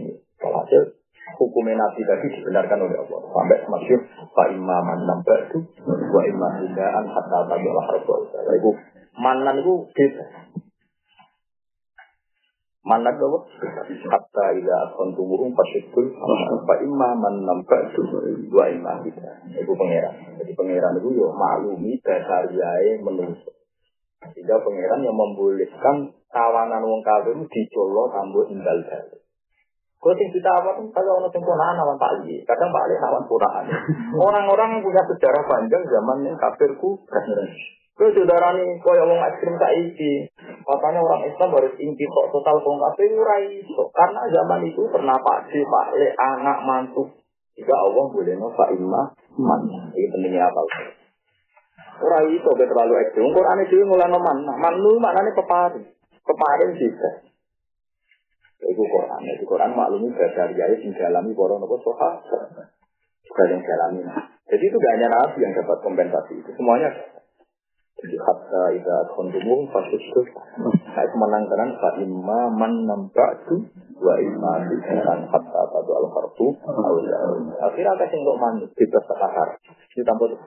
Walhasil hukumnya Nabi tadi dibenarkan oleh Allah. Sampai masyur, Pak Imaman nampak itu, Wa imam hindaan hatta tadi Allah Rabbul Itu manan itu beda. Manan itu hatta ila akon tubuhum pasyukul, Pak Imaman nampak itu, Wa imam hindaan. Itu pangeran. Jadi pangeran itu ya maklumi dasariae menungso. Sehingga pangeran yang membolehkan kawanan wong kafir dicolok rambut tinggal balik. Sing kita apa tuh kalau orang sempurna awan Pak kadang Pak Ali awan puraan. Orang-orang punya sejarah panjang zaman yang kafirku. Kalau saudara nih, kau yang ekstrim saiki, katanya orang Islam harus inti kok total kong kafir urai. Karena zaman itu pernah Pak Si, Pak Le, anak mantu. Jika Allah boleh no Pak Ima, man. Ini pentingnya apa? Urai itu terlalu ekstrim. Quran itu mulai noman. Man lu mana nih pepari? Peparin juga. Itu Quran. Itu Quran maklumi ayat yang dialami para nopo soha. Juga yang dialami. Jadi itu gak hanya Nabi yang dapat kompensasi itu. Semuanya jadi hatta ida kontumu fasustu. Saya kemenangkan fa imma man nambatu wa imma bisaran hatta tadu al harfu. Akhirnya ada untuk manut bebas takar. Itu tanpa itu.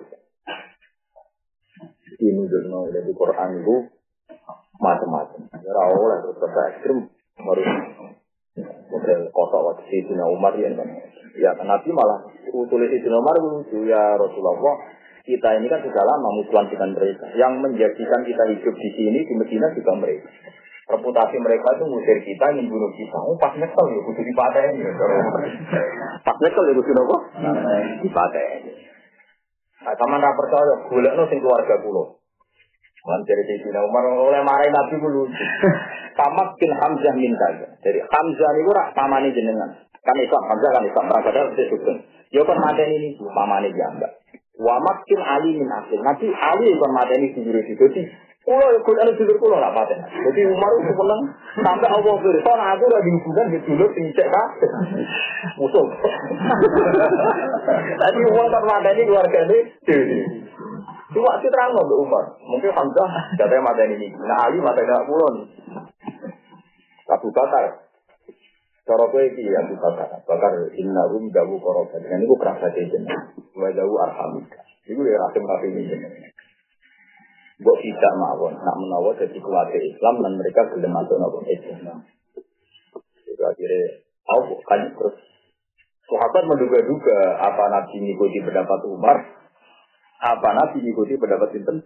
dinunjukno dari Quran itu macam-macam. Ya oleh terus ekstrim baru model kotok waktu Sayyidina Umar ya kan. Ya Nabi malah tulis Sayyidina Umar lucu ya Rasulullah kita ini kan sudah lama musuhan dengan mereka. Yang menjadikan kita hidup di sini di Medina juga mereka. Reputasi mereka itu ngusir kita, ingin bunuh kita. Oh, pas nyekel ya, kudu dipatahin ya. Pas nyekel ya, kudu apa? Dipatahin. Nah, sama nggak percaya, golek no sing keluarga kulo. Man dari Sayyidina Umar oleh marahin Nabi dulu. Tamak <laughs> bin Hamzah min saja. Jadi Hamzah ini rak pamane jenengan. Kan Islam Hamzah kan Islam. Mereka ada disebutkan. Ya kan mateni ini dia enggak. Wa makin Ali min akhir. Nanti Ali kan mateni di diri Jadi Kulo ya kulo anu dulur kulo lah paten. Jadi Umar itu menang sampai Allah berfirman aku udah dihubungkan di dulur sing cek. <laughs> Musuh. <laughs> Tadi uang kan mateni keluarga ini. Cuma itu terang untuk Umar. Mungkin Hamzah katanya mata ini. Nah Ali mata ini kulon. Abu Bakar. Cara gue ini Abu Bakar. Bakar inna rum dawu korobat. Dan itu kerasa jajan. Wa dawu arhamika. Itu ya rasim rasim ini. Gue tidak mawon. Nak menawar jadi keluarga Islam dan mereka belum masuk nopo Islam. Itu akhirnya. Oh, kan terus. Sahabat menduga-duga apa Nabi mengikuti pendapat Umar. Apa Nabi mengikuti pendapat Sinten?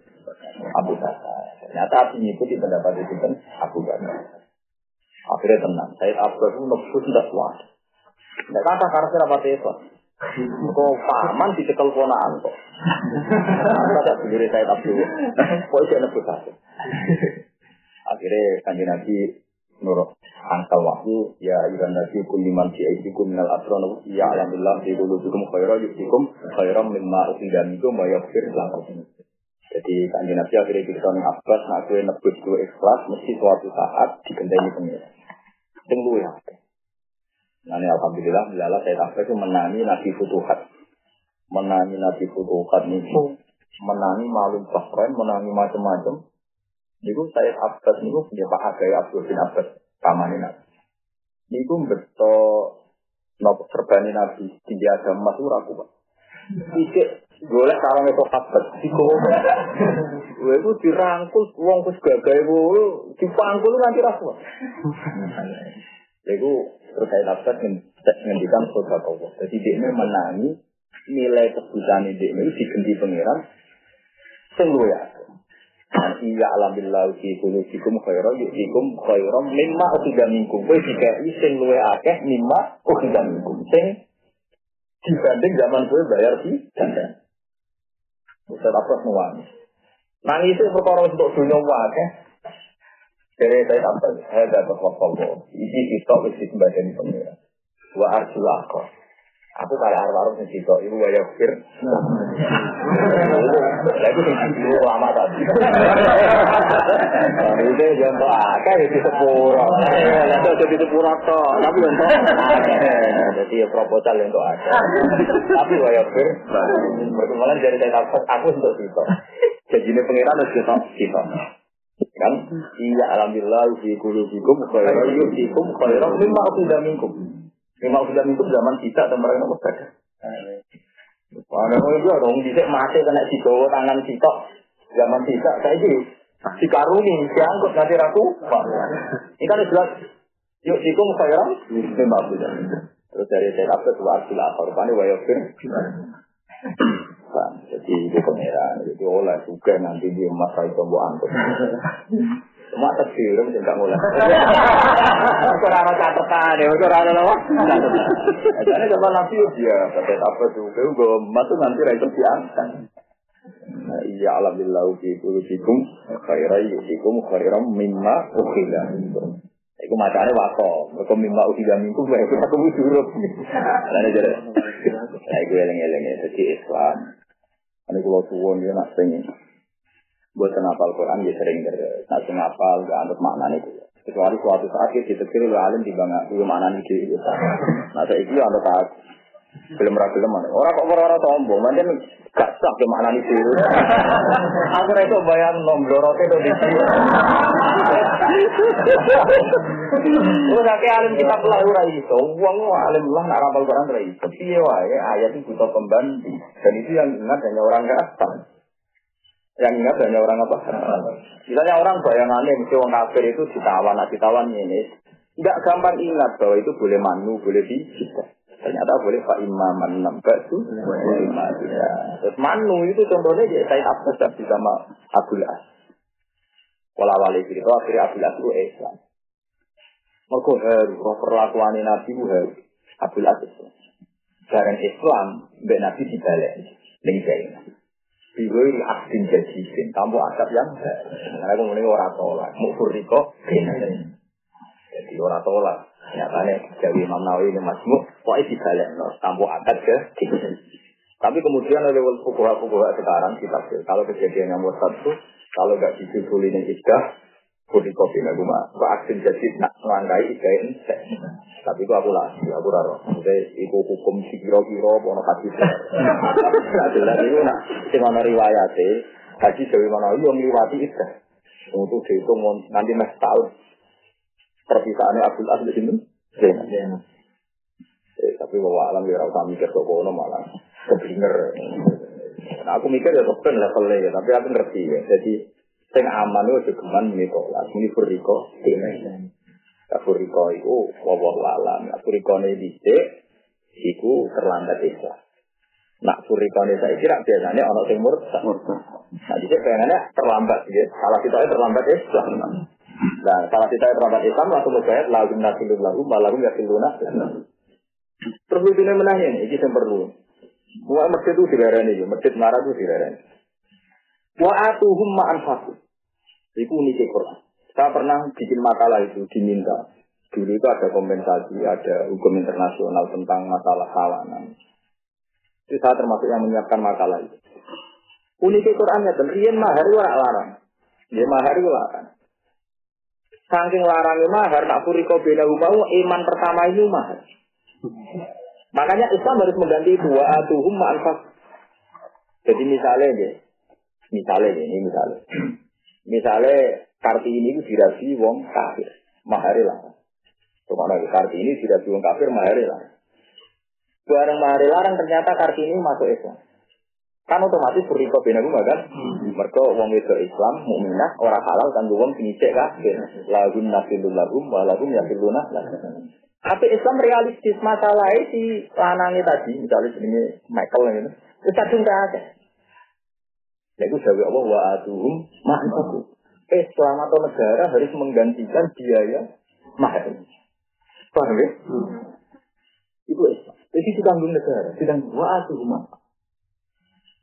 Abu Bakar. Ternyata Nabi mengikuti pendapat Sinten? Abu Bakar. Akhirnya tenang. Saya Abbas itu nafsu tidak kuat. Tidak kata karena apa itu. Kok paman dicekel ponaan kok. Ada sendiri saya Abdul. Kok itu nafsu. Akhirnya kanji Nabi nurut angkal wahyu ya ayuhan nabi kuliman fi aidikum minal asron ya alhamdulillah fi qulubikum khairan yusikum khairan mimma usidamikum wa yaghfir lakum. Jadi kanjeng Nabi akhirnya kita Abbas nak gue nebus gue ikhlas mesti suatu saat digendai pengira. Sing luwe Nah ini alhamdulillah bilala saya Abbas itu menangi Nabi Futuhat. Menangi Nabi Futuhat itu menangi malum bahrain menangi macam-macam Niku saya Abbas niku punya Pak Agai Abdul bin Abbas pamane Nabi. Niku beto nopo serbani Nabi tinggi agama emas aku Pak. Iki golek sarang itu Abbas <laughs> iku. Kowe iku dirangkul wong wis gagawe kowe dipangkul nanti ra kuat. <laughs> Iku terus saya Abbas ngendikan sobat Allah. Jadi dia menangi nilai kebutuhan dia ini diganti pangeran sing ya. Iya alhamdulillah fi qulubikum khairan yu'tikum khairan mimma ukhidha minkum. Kowe dikai sing luwe akeh mimma ukhidha minkum. Sing dibanding zaman kowe bayar di dandan. Ustaz apa semua. Nangis itu perkara untuk dunia akeh. Dari saya apa? Saya dapat wakil Ini kita wis disembadani pengira. Wa arjul akhir. Aku kayak arwah sing sitok iku waya fir. Lagi sing sitok lama tadi. Itu jangan akeh di sepuro. Lah jadi sepuro to, tapi untuk Jadi ya proposal untuk ada. Tapi waya fir. Perkembangan dari saya aku untuk sitok. Jadi ini pengiran harus sitok. Kan? Iya alhamdulillah fi qulubikum khairan yusikum khairan mimma ukhidha minkum. Memang sudah itu zaman kita dan mereka nopo ada. Orang itu dong bisa mati kena dibawa tangan sitok zaman kita saya ini dikarungi diangkut nanti raku. Ini kan jelas. Yuk sikum khairan memang sudah. Terus dari saya apa tuh arti lah korban wayofir. Jadi itu pangeran, itu oleh juga nanti di masa itu buat angkut. Cuma tersirum tidak mulai. <laughs> Kurang ada catatan ya, kurang ada apa? Jadi sama nabi dia kata apa kau gue masuk nanti rakyat diangkat. Nah, iya alhamdulillah fi qulubikum khairan yusikum khairan mimma ukhila Iku macane wako, kok mimma ukhila wae <laughs> kok aku duruk. Lah jare. Lah iku eling-eling dadi Islam. Ane kula suwun ya nak pengen buat ngapal Quran ya sering terus. Nah, ngapal gak anut makna itu. Kecuali suatu saat ya ditetir oleh alim di bangga dulu makna itu. Nah, saya itu anut tak belum ragu mana. Orang kok orang sombong, macam gak sah ke makna itu. Aku itu bayang nomor itu di sini. Terus kayak alim kita pelah ora iso. Wong alim lah nak rapal Quran ora. Piye wae ayat itu butuh pembantu. Dan itu yang ingat hanya orang kafir. Yang ingat hanya orang apa? Misalnya orang bayangannya mesti orang kafir itu ditawan, nah ditawan ini. Tidak gampang ingat bahwa itu boleh manu, boleh bisa. Ternyata boleh Pak Imam nambah itu. Terus manu itu contohnya dia saya Abbas tapi sama Abdul As. Walau wali itu akhirnya Abdul As itu Islam. Mereka harus roh perlakuan Nabi itu harus Abdul As itu. Barang Islam, Mbak Nabi dibalik. Ning Biwiri aksin jadisin, kamu adab yang Karena aku mulai orang tolak, mukfur riko, jadi orang tolak. Nyatanya Jawa Imam Nawawi ini masmuk, pokoknya dibalik, no, kamu adab ke Tapi kemudian oleh fukuha-fukuha sekarang kita kalau kejadian yang murtad itu, kalau gak disusulin yang Kudi kopi gue mah, aksin jadi nak ngelangkai ikain Tapi itu aku lah, aku raro. Maksudnya itu hukum si kiro kiro, pono kaji Nah jelas itu nak, si mana riwayatnya, haji dari mana itu yang liwati itu. Untuk dihitung nanti mas tahun. Perpisahannya Abdul As di sini. Eh, tapi bawa alam ya rasa mikir kok kono malah keblinger. Nah aku mikir ya topen levelnya ya, tapi aku ngerti ya. Jadi Sing aman itu geman mitolas, ini furiko dene. Ya furiko itu wawah alam. Ya furiko ini dicek, itu terlambat Islam. Nak furiko ini saya kira biasanya orang sing murtad. Nah dicek pengennya terlambat ya. Salah kita terlambat Islam. Nah, salah kita terlambat Islam langsung mujahid lagu nasilun lagu malagu yasiluna. Terus lucunya menanya ini, ini yang perlu. Mulai masjid itu dilarani, masjid marah itu dilarani. Wa atuhum ma'an. Itu unik Quran. Saya pernah bikin makalah itu diminta. Dulu itu ada kompensasi, ada hukum internasional tentang masalah kawanan. Itu saya termasuk yang menyiapkan makalah itu. Unik Qurannya dan rian mahar itu larang. Dia mahar itu larang. Saking larangnya mahar, nak kau beda mau iman pertama itu mahar. Makanya Islam harus mengganti wa atuhum ma'anfas. Jadi misalnya misalnya ini misalnya. Misalnya Kartini itu dirabi wong kafir, mahari lah. Ke mana Kartini dirabi wong kafir, mahari lah. Barang mahari larang ternyata Kartini masuk Islam. Kan otomatis berikut bina rumah kan? Hmm. Mereka wong itu Islam, mukminah, orang halal kan wong penyicik kafir. Lagun nasilul lahum, walahum yasiluna Tapi Islam realistis masalahnya si lanangnya tadi, misalnya ini Michael ini, itu kadung ada. Yaitu jawab Allah wa atuhum ma'anfaku. Islam atau negara harus menggantikan biaya mahar. Paham ya? Itu Islam. Jadi ditanggung negara, ditanggung wa atuhum ma'anfaku.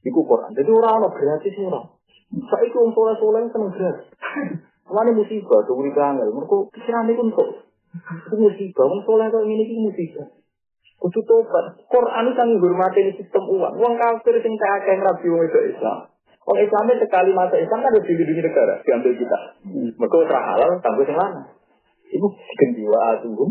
Iku Quran. Jadi orang-orang gratis orang. Saya itu untuk soleh seneng gratis. Mana musibah, tuh beri kangen. Mereka pikiran itu untuk. Itu musibah, orang soleh kok ini ini musibah. Kudu tobat. Quran itu sangat hormati sistem uang. Uang kafir sing tak akeh rabi itu Islam. Orang Islamnya sekali masa Islam kan harus dilindungi negara, diambil kita. Hmm. Mereka terah halal, tangguh yang mana? Itu ganti wa atuhum.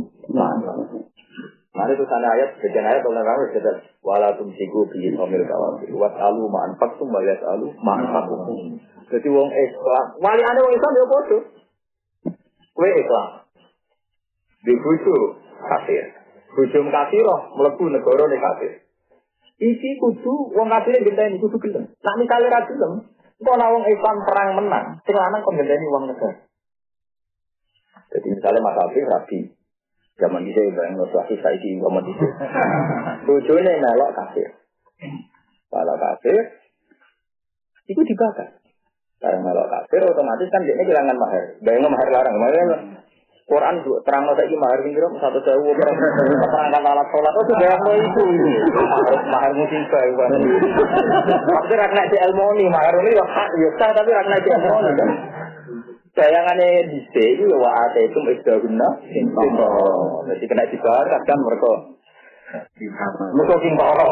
Mana itu sana ayat, sekian ayat oleh kamu sudah walatum siku bi somil kawafir. Wat alu ma'an faktum bayat alu ma'an faktum. Jadi wong Islam, wali ane wong Islam ya bodoh. Kue Islam. Di bucu kafir. Bucu kafir roh, melebu negara nih kafir. Iki kudu wong kafir ini kudu gelem. Nak misale ra gelem, engko ana wong Islam perang menang, sing lanang kok genteni wong negara. Jadi misalnya Mas Afif rabi, zaman itu ya bayang Rasul saiki zaman itu. Bojone melok kafir. Kalau kafir, itu dibakar. Karena melok kafir otomatis kan dia kehilangan mahar. Bayang mahar larang, mahar Quran terang lo saiki mahar pinggir satu sewu perangkat alat sholat itu bayang lo itu mahar musibah kan. Tapi rakna di elmoni mahar ini ya hak ya sah tapi rakna di elmoni kan. Bayangannya di sini ya wa ate itu guna Jadi kena dibakar kan mereka. Mereka sing orang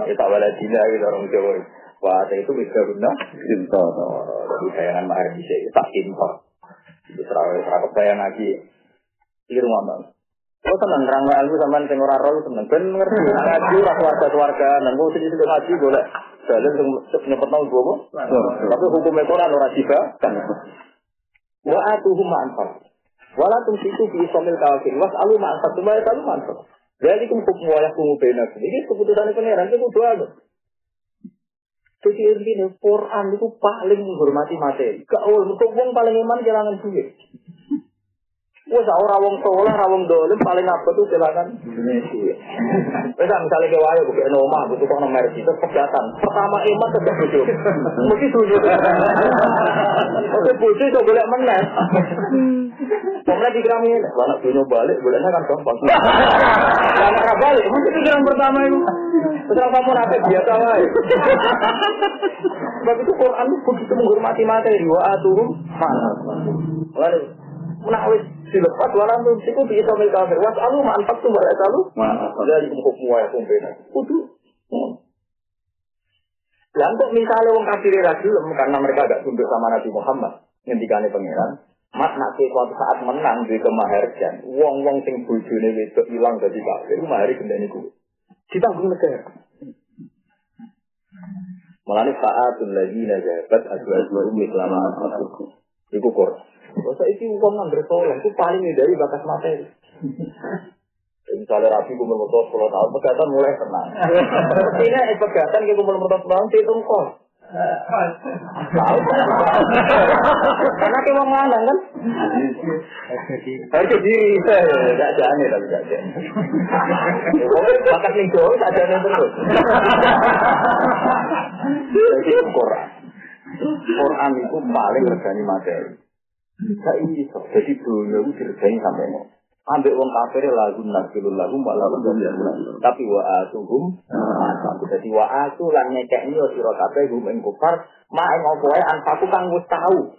Kita wala dina gitu orang Jawa. Wa ate itu guna Jadi bayangan mahar di sini tak impor. Itu terawih terawih bayang lagi. Iki rumah Oh tenang, terang ilmu sama sing ora roh tenang. Ben ngerti <laughs> ngaji ora keluarga keluarga dan kok sini sudah ngaji boleh. Dalil sing nyepet nang gua Tapi hukum Quran ora tiba kan. Wa atuhum ma'anfar. Wala tumsiku fi somil kafir. Was alu ma'anfar. Cuma ya alu ma'anfar. Jadi hukum wayah kumu benak. Ini keputusan pangeran itu kudu. Jadi intinya Quran itu paling menghormati materi. Gak oleh, wong paling iman jalangan duit. Wes ora wong soleh, ora dolim paling apa tuh silakan. Wes misalnya ke wayo bukan nomah, butuh kok nomor itu pegatan. Pertama iman tetap bojo. Mesti bojo. Oke bojo itu boleh meneh. Pokoknya pikiran ini, anak bojo balik, bolehnya kan gampang. <laughs> Anak balik, mesti pikiran pertama itu. Setelah kamu nanti biasa wae. Sebab itu Quran begitu menghormati materi, wa aturum mana. Lalu, menawis dilepas walam itu bisa kafir. Was alu manfaat tuh mereka alu. Dari hukum wa hukum bena. Kudu. Lah kok misalnya wong kafir ra karena mereka agak tunduk sama Nabi Muhammad ngendikane pangeran, Mat nak suatu saat menang di kemaharjan, wong-wong sing bojone wedok ilang dadi kafir, mahari gendani kuwi. Ditanggung negara. Mulane saatul ladina jabat adwa-adwa umi selama Iku Quran. Masa itu uang nang soleh itu paling dari bakas materi. <laughs> Misalnya rapi kumpul motor sepuluh tahun, pegatan mulai tenang. <laughs> Ini pegatan kita kumpul motor sepuluh tahun, hitung kos. Tahu? Karena kita mau mana kan? Harga diri, gak jane tapi gak jane. Pokoknya bakat gak jane terus. Jadi Quran. Quran itu paling regani materi. Gak iso. Jadi dunia itu diregani sampai mau. Ambil wong kafir lagu nasilul lagu malah Tapi wa atuhum Jadi wa atu lan nyekekni yo sira kabeh hum ing kufar ma ing apa wae anfaku kang wis tahu.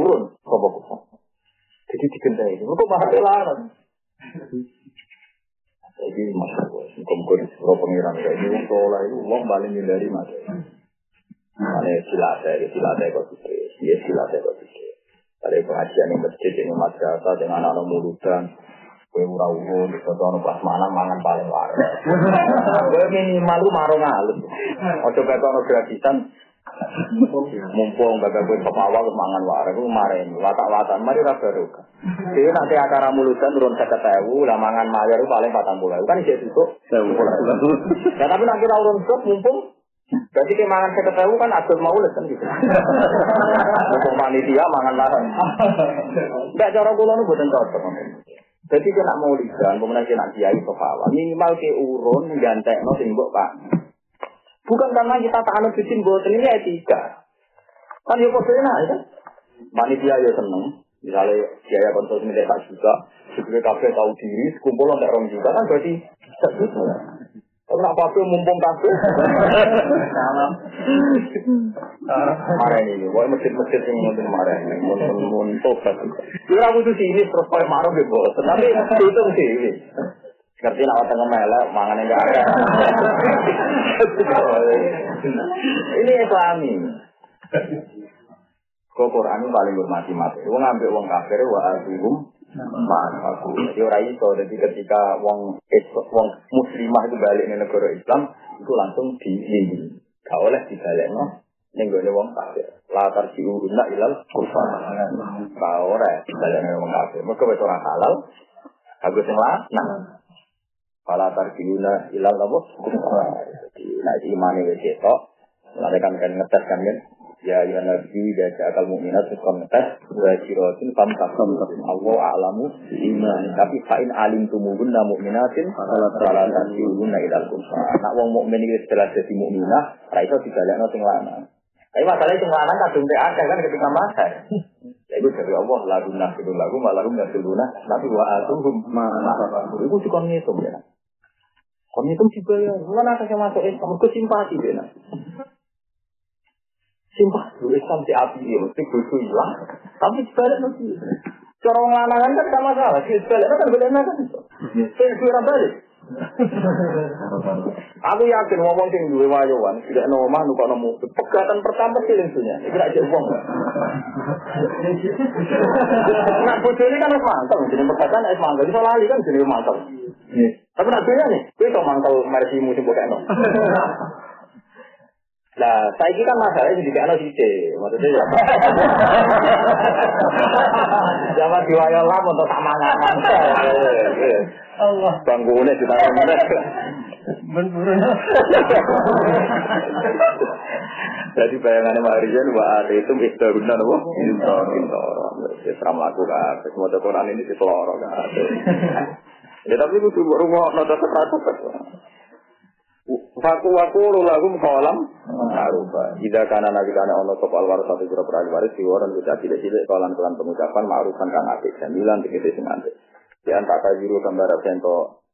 Urun apa kufar. Jadi digendai. Kok malah larang. Jadi masalah muka-muka di sebuah pengiran kayak ini wong soleh itu wong paling hindari mas. Mana silatnya, silatnya kok sih, iya silatnya kok sih. Dari pengajian yang masjid ini madrasah dengan anak muludan. Kue ura uru, di foto anu prasmanan mangan paling waras. <laughs> Kue minimal lu marung alus. Ojo kata anu gratisan. Mumpung gagal kue pemawal mangan waras. Kue marahin, watak-watan. Mari rasa ruka. Jadi nanti acara muludan turun seket ewu, lah mangan mayar paling patang pulau. Kan isi itu. Ya tapi nanti urun mumpung Berarti kayak mangan saya ketahui kan atur maulid kan gitu. Untuk panitia mangan larang. Enggak cara kula nu boten cocok. Jadi kena maulidan, kemudian kena kiai kefawa. Minimal ke urun gantekno sing mbok Pak. Bukan karena kita tak anu bikin boten ini etika. Kan yo kok enak ya. Panitia ya seneng. Misalnya biaya konsumsi tak juga, sebelum kafe tahu diri, kumpul untuk orang juga kan berarti tak juga. Tapi nak patuh mumpung patuh. Salam. Ah. Marah ini, boy mesir-mesir yang nonton marah ini, muntuk satu. Kira aku tuh sini terus pakai marah gitu, bos. Tapi itu sih. Ngerti nak watak ngemelek, mangan yang gak ada. Ini islami. Kok Quran paling bermati-mati. Wong ngambil wong kafir, wa azibum. Aku. Jadi orang itu, jadi ketika wong wong muslimah itu balik ke negara Islam, itu langsung diimbing. Gak oleh dibalik no, nenggone wong kafir. Latar siuruna ilal kufar. Gak oleh dibalik wong kafir. Mereka wis orang halal, aku sing nah. Fala tarjiuna ilal? Kufar. Nah iman itu cetok, Lalu kan kan ngetes kan kan, Ya ya nabi dan akal mukminat kontes wa sirotin fam takum Allah alamu iman tapi fa'in alim tumuhun na mukminatin salah tasihun na idal kumsa nak wong mukmin iki setelah jadi mukminah ra iso dibalekno sing lanang. Tapi masalahnya sing lanang kadung teh akeh kan ketika masa ya itu dari Allah lagu nasidu lagu malahum nasiduna tapi wa atuhum ma itu juga ngitung ya kon ngitung dibayar? Mana kasih masuk Islam kesimpati ya Sumpah, lu Islam si api ya, mesti bodoh hilang. Tapi sebalik mesti. Cara orang lanangan kan sama salah. Si sebalik kan beda kan. Saya kira balik. Aku yakin ngomong sing duwe wayowan, tidak ana omah nuka nemu. Pegatan pertama sih lingsunya. Iki rak jek wong. Nah, bojone kan wis manteng, jeneng pegatan wis manteng. Iso lali kan jenenge manteng. Tapi nak nih, kowe iso mangkel mersimu sing bokekno. <laughs> Nah, saya ini kan masalahnya jadi kayak sih maksudnya ya. Jangan <laughs> diwayal lah untuk sama ngaman. Allah. Bangunnya kita mana? Jadi bayangannya Pak Rijan wa itu istaruna napa? Intor intor. Wis ra mlaku kabeh. Semua Quran ini diseloro kabeh. <laughs> Ya tapi kudu rumah nota sepratus. Faku waku lagum kolam ma'rufa. Jika kana nabi kana ono sopal waris satu jero perali waris diworan kita tidak tidak kolam kelan pengucapan ma'rufan kang apik sembilan tegese sing apik. Di antara juru gambar sento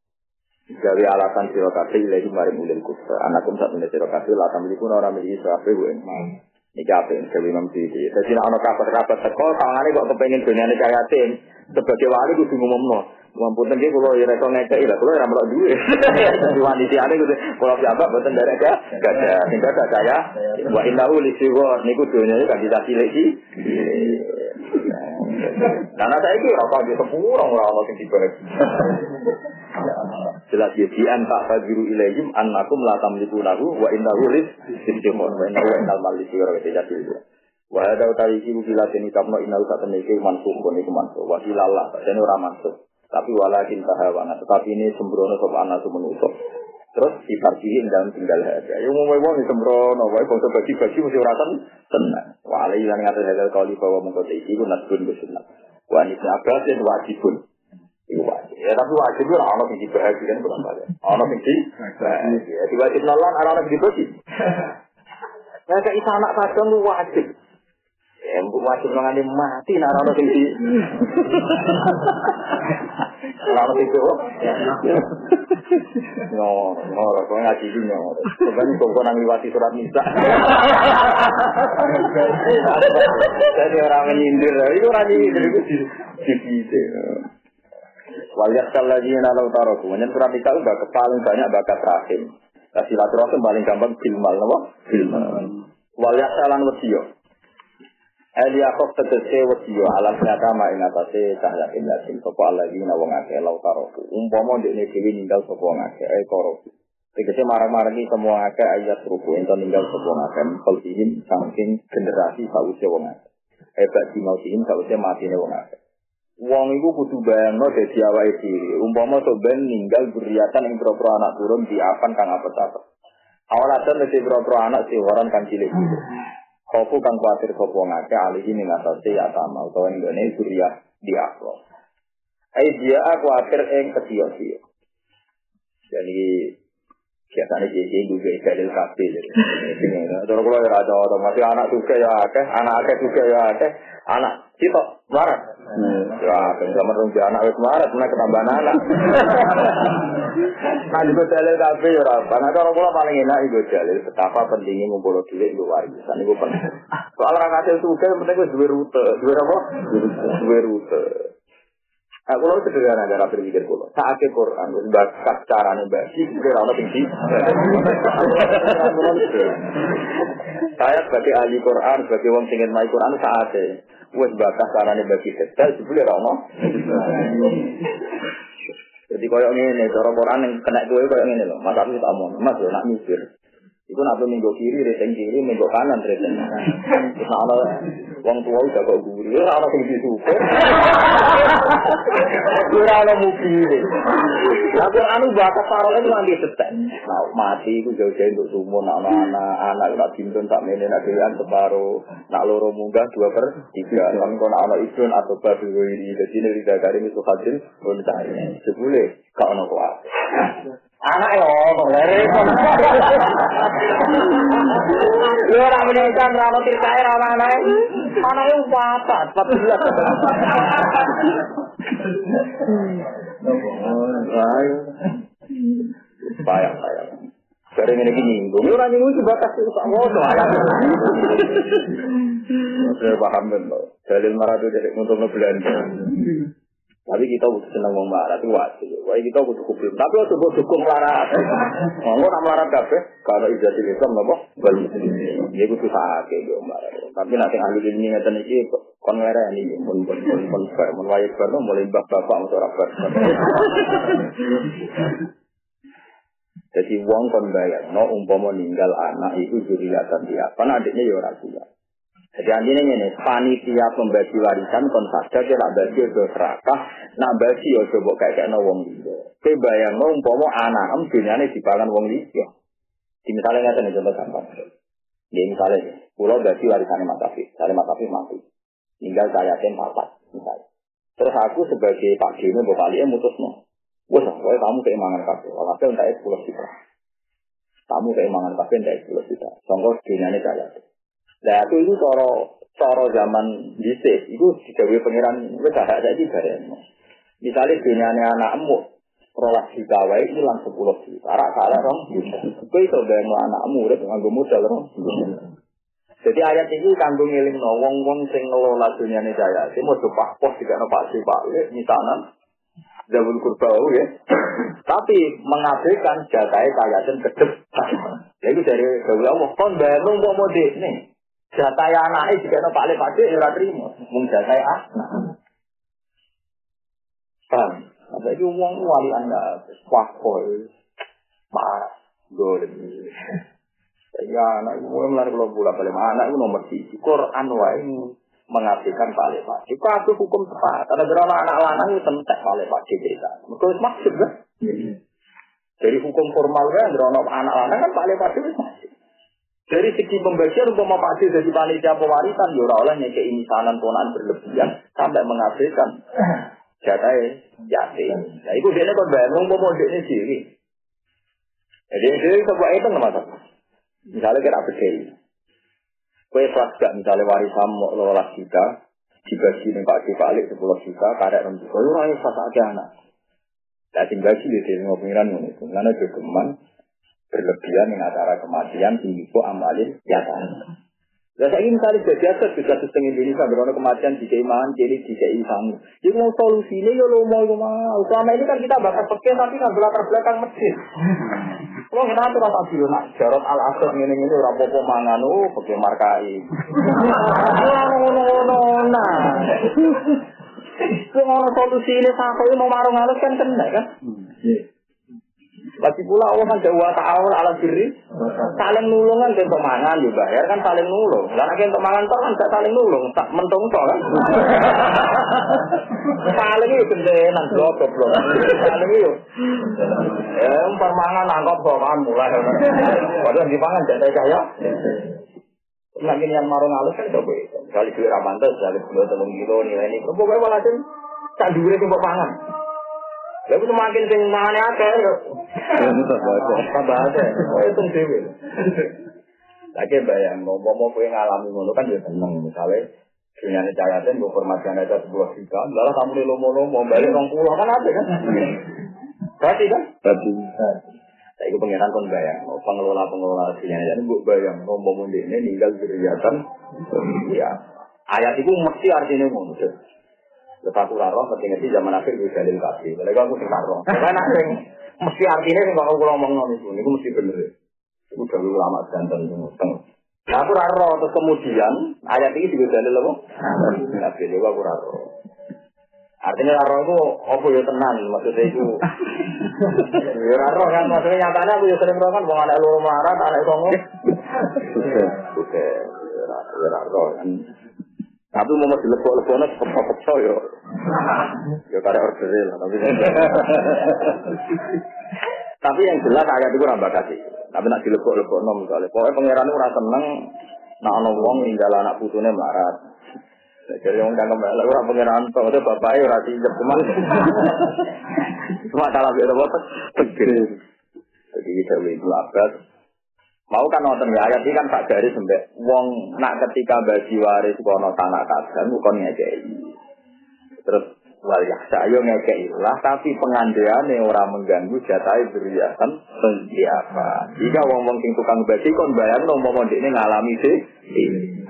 gawe alasan sira kabeh ilahi maring ulil kufra. Anakum sak meneh sira kabeh la tamliku ora miliki kabeh wae. Iki apik gawe Imam Syafi'i. Dadi nek ana kabar-kabar teko tangane kok kepengin dunyane kaya tim sebagai wali kudu ngumumno. Mumpun tengge kula ya rek ngekeki lah, kula ora melok duwe. Wanita ane kudu kula piambak boten derek ga gada. Sing gada saya wa innahu li siwar niku dunyane kan bisa iki. Karena saya ini rokok di sepuluh orang orang sing dibalik. Jelas ya di anta fajiru ilayhim annakum la tamliku lahu wa innahu lis istimon wa innahu innal maliki wa tidak itu. Wa ada utawi iki bila dene kapno inal sak temeke mansuh kon iku mansuh wa ilalah dene ora mansuh. Tapi walakin tahawana tetapi ini sembrono anak menutup. Terus diparkirin dalam tinggal harga. Ya mau mau sembrono, wae bangsa bagi-bagi mesti ora tenang. Wa alai lan ngatur kauli bahwa mengkota iki ku nasbun bisunat. Wa ini abbas dan wajibun. Iku wajib. Ya tapi wajib itu ana sing dibahagiakan kurang balik. Ana sing dibahagia. Di wajib nolan ana sing dibagi. Ya <laughs> kayak isa anak kadang lu wajib. Ya wajib ngene mati nek ana sing di. <laughs> Lama itu. No, no, kau ngaji ini no. Kemarin kau kau nangis wati surat nisa. Jadi orang menyindir, itu orang menyindir itu sih. Walyak kalau dia nalar taruh, kemarin surat nisa itu paling banyak bakat rahim. Kasih latar paling gampang filmal, nopo filmal. Walyak kalau nusio, Eliakov tegese wasiyo alam nyata ing atase cahya ilasin sapa alladzina wong akeh lau taroku. Umpama ndekne dhewe ninggal sapa wong akeh eh koroku. Tegese marang-marangi semua akeh ayat ruku ento ninggal sapa wong akeh saking generasi sawise wong akeh. Hebat di mautihim sawise matine wong akeh. Wong iku kudu bayangno dadi awake dhewe. Umpama to ben ninggal buriatan ing pro anak turun di apan kang apa-apa. Awalatan mesti pro anak sing waran kang cilik-cilik. Kofu kang kuatir sopo ngake alihi ning atase ya sama utawa nggone suriah di akro. Ai dia aku akhir ing ketiyo-tiyo. Jadi biasanya dia juga dalil kafe. Terus kalau ya ada orang masih anak juga ya akeh, anak akeh juga ya akeh, anak kita marah. Ya, sama dong anak wis marah, kena ketambahan anak. Nah, juga dalil kafe ya apa? Nah, kalau kula paling enak itu dalil betapa pentingnya ngumpul duit itu warisan itu penting. Soal orang hasil juga yang penting dua rute, dua apa? Dua rute. Nah, kalau sederhana cara berpikir kulo, saat ke Quran, wis bakat carane bagi, kira ono tinggi. Saya sebagai ahli Quran, sebagai wong sing mai Quran saat wis bakat carane bagi detail, jebule ora ono. Jadi koyok ini, cara Quran yang kena gue koyok ini loh. Mas aku tak mau, mas nak mikir. Iku nak tuh minggu kiri, reseng kiri, minggu kanan, reseng Terus nak ada wong tua udah kok guri, ya ada yang disuper. Kira ada mobil. Tapi anu bakat taruh itu nanti setek. Nah mati, aku jauh-jauh untuk sumur, nak anak, anak nak bintun tak menen, nak dewan separuh, nak loro munggah dua per tiga. Kau nak anak ibun atau babi ini, jadi ini tidak ada misu hasil, pun saya. Sebule, kau nak kuat. Anak ya, kok lere. Lu ora menyangka ora ono tirkae ora ono anake. Anake papat, 14. Ayo. Payah, payah. Sering ini nyinggung, orang nyinggung sebatas itu tak ngono. Saya paham kan, dalil marah itu dari untuk ngebelanda. Tapi kita butuh senang ngomong marah itu wajib. Wah kita butuh kupil. Tapi waktu butuh dukung marah. <laughs> Ngomong nak marah kafe. Kalau ijazah Islam apa? Balik. Dia butuh sakit dia marah. Tapi nanti ahli ini ngeten iki kon ngere ini pun pun pun pun pun pun wajib baru mulai bab bapak mau rapat. <laughs> Jadi uang kon no umpama ninggal anak itu juriatan dia. Karena adiknya ya orang tua. Jadi anjine ngene, panitia pembagi warisan kon sadar tak bagi ke serakah, nak bagi yo coba kayak kayak wong liya. Kowe bayangno umpama anak em dunyane dipangan wong liya. Di misalnya ngeten contoh gampang. Ya misalnya, pulau bagi Afif, misalnya Mas Afif mati. Tinggal saya tem papat, misalnya. Terus aku sebagai Pak Dino, Bapak Lia mutus no. Wah, pokoknya kamu keimangan kabel. Walhasil entah pulau kita. Kamu keimangan kabel entah itu pulau kita. Contoh dunyanya saya. Nah, aku itu cara cara zaman itu digawe pangeran wis ada iki bareng. Misalnya dunyane anakmu rolas juta wae hilang sepuluh juta. Rak salah rong juta. Kowe iso bayangno anakmu urip nganggo modal rong Jadi ayat ini kanggo ngiling no wong-wong sing ngelola dunyane jaya. Sing mau pak pos juga no pak pak misalnya Zawul kurbau ya. <clears throat> Tapi mengabaikan jatai kayatin kedep. Jadi dari Zawul Allah, kon bayang mau mau nih. Jatai anaknya juga no pak pak ya ora terima. Mung jatai anak. Paham? Ada itu uang wali anda, wah koi, marah, golem. Ya anak itu mulai kalau bulan balik anak itu nomor tiga. Quran wae mengabdikan Pak Lepak. Itu aku hukum tepat. Ada berapa anak lanang itu tentek Pak Lepak cerita. Mereka itu maksud kan? Dari hukum formal kan, berapa anak lanang kan Pak Lepak itu maksud. Dari segi pembagian untuk Pak jadi panitia pewarisan, ya orang oleh ponaan berlebihan sampai mengabdikan jatai yatim. Nah itu dia kan bayar, mau dia sendiri. Jadi dia sebuah itu nama Misalnya kita bedai. Kue gak misalnya warisan mau lolas juta, dibagi nih Pak balik sepuluh juta, karek enam itu orang aja anak. Nah, tinggal sih di mau pengiran itu, karena jogeman berlebihan dengan acara kematian, tinggi amalin, ya kan. Lah saya ingin kali jadi apa juga sistem Indonesia berono kematian di keimahan jadi di keimahan. Jadi mau solusinya ya lo mau mau. Selama ini kan kita bakal pakai tapi kan belakang belakang masjid. Kalau kita tuh rasa biru nak jarot al asr ini ini rapopo mangan oh pakai markai. Ngono nah. Kalau solusi ini sampai mau marung halus kan kena kan. Lagi pula Allah kan jauh ta'awun ala diri. Saling nulung kan untuk mangan juga bayar kan saling nulung. Karena kita untuk mangan kan gak saling nulung. Tak mentung toh kan. saling itu gendenan blok blok. Saling itu. Ya umpar mangan nangkop kok kan mulai. Padahal di pangan jadi kaya. Nah ini yang marung halus kan coba itu. Kali duit ramantes, kali dua telung kilo nilai ini. Pokoknya kan tak duit itu mangan. Lalu semakin sing mangane akeh yo. Tambah akeh. Oh itu dhewe. Lagi bayang, mau mau kue ngalami ngono kan ya seneng misalnya dunia ini cayatin, gue hormati aja sebuah juta, lalu kamu nih lomo lomo balik orang pulau kan ada kan? Berarti kan? Berarti. Saya itu pengiran kan bayang, pengelola pengelola dunia ini gue bayang, mau ini ninggal kegiatan, ya ayat itu mesti artinya ngono. Terus aku roh, mesti ngerti zaman akhir gue dalil kasih. Kalau aku sing roh. Karena sing mesti artinya sing kalau aku ngomong ngono itu, itu mesti bener. Itu dulu lama jantan teng. Nah, aku roh, terus kemudian ayat ini juga dalil apa? Nabi itu aku roh. Artinya roh itu apa ya tenan maksudnya itu. <laughs> Ya roh kan maksudnya nyatanya aku ya sering roh kan, mau anak lu marah, anak songo. Oke, ya roh kan. Tapi mau masih lebok-lebok nak pekso yo. Yo karek order lah. Tapi tapi yang jelas ayat itu rambah kasih. Tapi nak dilebok-lebok nom misalnya. Pokoknya pangeran itu rasa seneng. Nak ono wong ninggal anak putune marat. Jadi yang kan kembali orang pangeran tuh itu bapaknya ora siap cuman. Cuma kalau dia apa tegir. Jadi kita itu abad Mau kan nonton ya ayat ini kan tak dari sampai wong nak ketika bagi waris kono tanah kadang bukan ngekei. Terus wal yaksa ayo ngekei lah tapi pengandeane orang mengganggu jatai beriasan apa? Jika wong wong sing tukang bagi kon bayang no mau ini ngalami sih.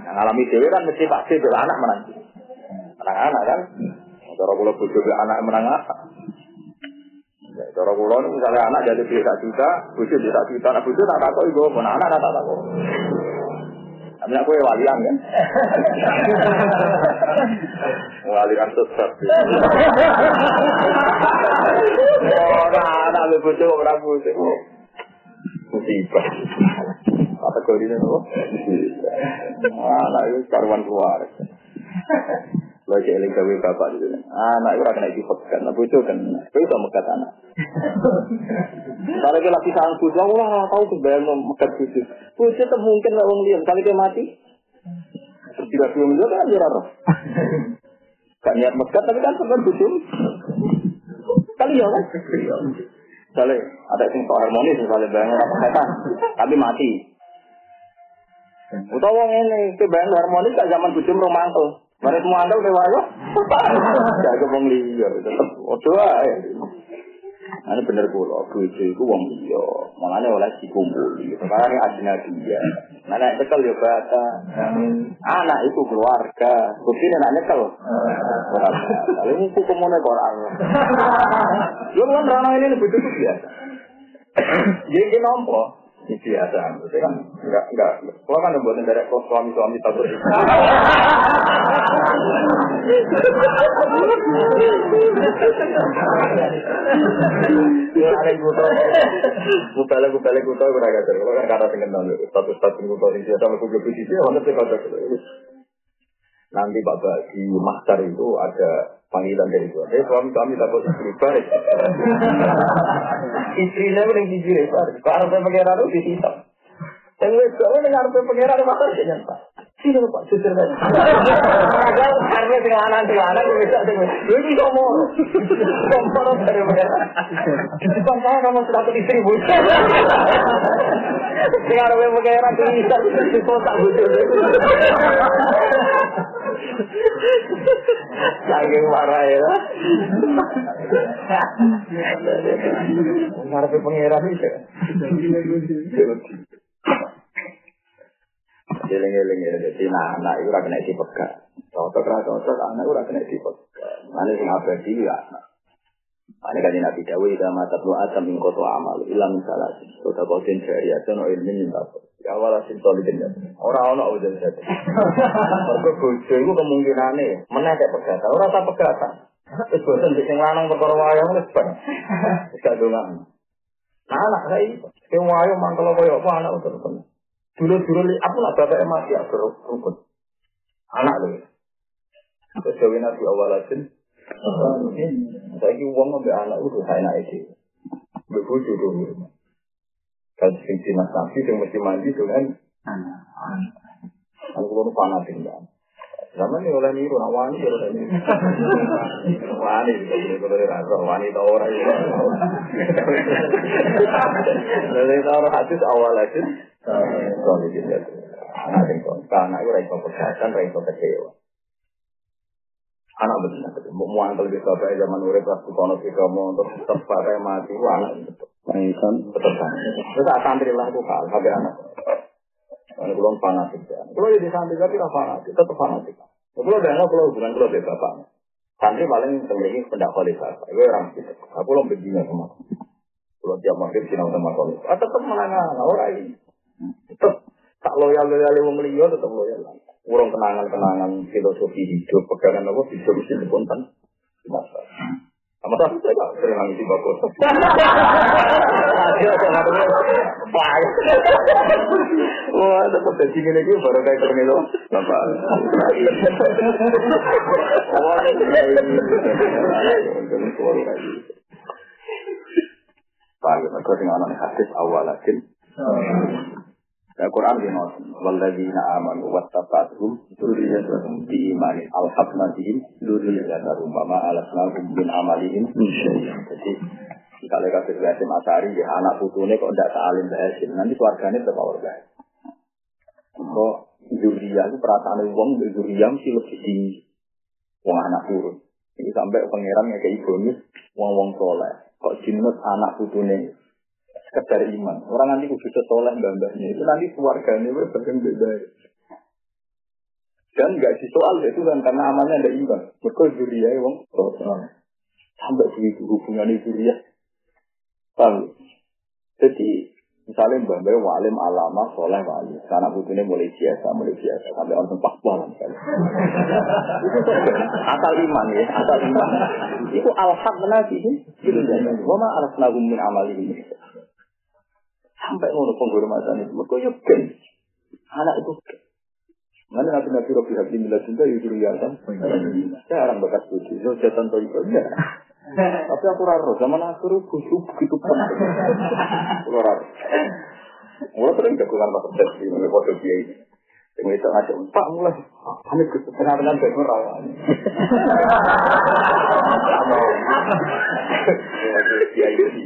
Ngalami sih kan mesti pasti anak menang. Anak-anak kan. Cara kula bojo anak menang apa? Ya, cara kula misalnya anak jadi duit sak juta, bojo duit sak juta, anak bojo tak takoki go, anak anak tak takoki. Tapi aku walian kan. <laughs> walian sesat. Ora anak bojo ora bojo. Musibah. kategori ini apa? Anak itu karuan keluar. Lo cek eling gawe bapak itu. Anak itu akan dipegat, nah itu kan, itu bisa megat anak. Kalau kita lagi sang bujuk, aku lah tahu kebayang mau megat bujuk. Bujuk itu mungkin lah orang lihat, kalau dia mati, tidak belum juga kan dia roh. Gak niat megat, tapi kan sebenarnya bujuk. Kali ya kan? Misalnya ada yang sok harmonis, misalnya bayangin apa setan, tapi mati. Utawa ini, itu bayang harmonis gak zaman bujum romantis. Mari semua udah wayo. Gak kebong liya, tetep Ini bener pula, bojo iku wong liya. Makanya oleh dikumpuli. Sekarang ini adina dia. Nenek nyekel ya bata. Anak itu keluarga. Bukti nenek nyekel. iki ini hukumnya korang. Yo kan orang ini lebih biasa. Jadi ini. Ini biasa, itu kan enggak enggak. Kalau kan buat dari suami suami takut. Ya ada kuto, kupele kupele kuto kurang ajar. Kalau kan kata tinggal nol, satu satu kuto ini dia sama kuto di sini, mana sih kata Nanti bapak di maktar itu ada panggilan dari Tuhan. Eh suami suami takut istri balik. Istrinya paling jujur ya balik. Kalau harus pengiran itu disisap. Yang dengan itu makar dia nyata. Sini pak jujur kan. Karena dengan anak dengan anak itu bisa. Lu ini ngomong. Ngomong dari. Di depan saya kamu sudah istri bu. Dengan harus pengiran itu bisa di kota. Saking marah ya. Ngarepe pangeran itu. Eling-eling ya, jadi nah, anak itu kena dipegat. Cocok ra cocok, anak itu kena dipegat. Mana sing abadi ya anak. Ini kan Nabi Dawi, "Idza matat lu atam min qatu amal illa min salasin." Kota kotin jariya no ilmin min tapo. Ya wala sin solidin ya. Ora ono udan saja. Mergo bojo iku kemungkinane menek pegatan, ora tak pegatan. Wis bosen sing lanang perkara wayang wis ben. Wis gak dongan. Nah, anak saya sing wayang mangkel koyo apa anak terus. Dulu-dulu aku nak bapak mati aku rukun. Anak lho. Terus Nabi awalatin saya ini uang ngambil anak itu saya naik itu. Begitu dulu. Kalau sing mas nabi yang mesti mandi itu kan. Aku baru fanatik kan. Zaman ini oleh niru, nah wani ya oleh niru. Wani kalau rasa wani tau orang ya. Lalu tahu orang hadis awal aja. Soalnya gitu. Anak itu, karena itu raiso kesehatan, raiso kecewa anak betul mau muantel di bapak zaman urip pas kono kita mau untuk bapak mati wah anak betul kan betul kan terus santri lah tuh kal sampai anak Kalau belum fanatik ya. Kalau jadi santri tapi tidak fanatik, tetap fanatik. Kalau udah nggak kalau hubungan kalau beda bapak. Santri paling terjadi pendak kualitas. Itu orang gitu. Aku belum begini sama. Kalau tiap maghrib sinau sama kalau. Ah tetap menangan orang ini. Tetap tak loyal loyal yang liya tetap loyal. Urung kenangan-kenangan filosofi hidup, pegangan apa bisa mesti dipontan. Masa. Sama tapi saya gak sering nangis di bagus. Wah, tetap jadi gini gue baru kayak keren itu. Bapak. Wah, Pak, mereka dengan anak hadis awal lagi. Nah, Quran di not, waladina amanu wattabatuhum dzurriyyatuhum bi alhaqna bihim dzurriyyatuhum wa ma alasnahum min amalihim Jadi kalau kasih Basim Asari ya anak putune kok tidak salim Basim, nanti keluarganya tetap Basim. Kok Zuriyah itu perasaan wong Zuriyah mesti lebih tinggi. Wong anak turun. Ini sampai pangeran kayak bonus wong-wong soleh. Kok jinut anak putune sekedar iman. Orang nanti kudu setoleh mbak-mbaknya. Itu nanti keluarganya berbagai beda. Dan nggak soal itu kan karena amalnya ada iman. Mereka juriya wong sampai begitu hubungan juriya. Paham? Jadi misalnya mbak mbak walim alama soleh wali, karena butuhnya mulai biasa, mulai biasa sampai orang tempat lah misalnya. itu asal iman ya, asal iman. Itu alhaq nabi. Itu jadi. Wama alas nagum min amali ini. Sampai ngono penghormatan itu. Mereka yuk gen. Anak itu. Mana nabi nabi Robi Habib Mila Cinta Yudhru Yasan. Jarang bakat suci. So jatan to itu. Tapi aku raro. Zaman aku busuk begitu pun. Aku. Mulai sering jagungan masa persepsi. Mulai foto dia ini. Yang itu ngajak, Pak mulai, kami ke tengah-tengah dan merah. Dia itu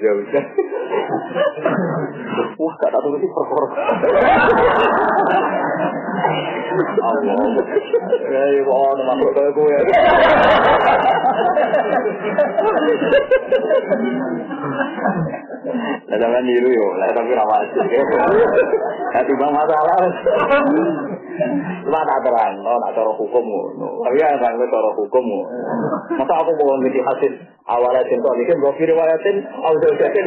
jauh Wah, gak tahu itu perkara. Allah. Ya, kok nama kok gue. Lah sampean niru yo, tapi masalah. Cuma tak terang, no, nak cara hukum ngono. Tapi ya kan cara hukum Masa aku mau ngerti hasil awalnya cinta ini kan gue riwayatin, awal jatin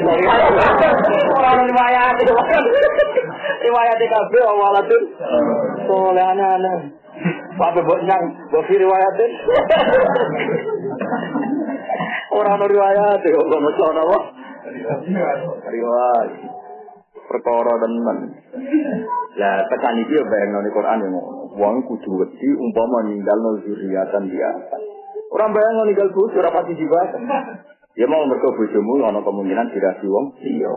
orang riwayat riwayat kabeh awalatin soleh aneh-aneh. Sampai buat nyang, gue riwayatin. Orang riwayat, kok gak masalah apa? Riwayat. Perkara tenan. Lah tekan iki yo bayangno di Quran yo wong kudu wedi umpama ninggalno zuriatan di atas. Orang bayangno ninggal bojo ora pasti dibahas. Ya mau mergo bojomu ana kemungkinan dirasi wong iya.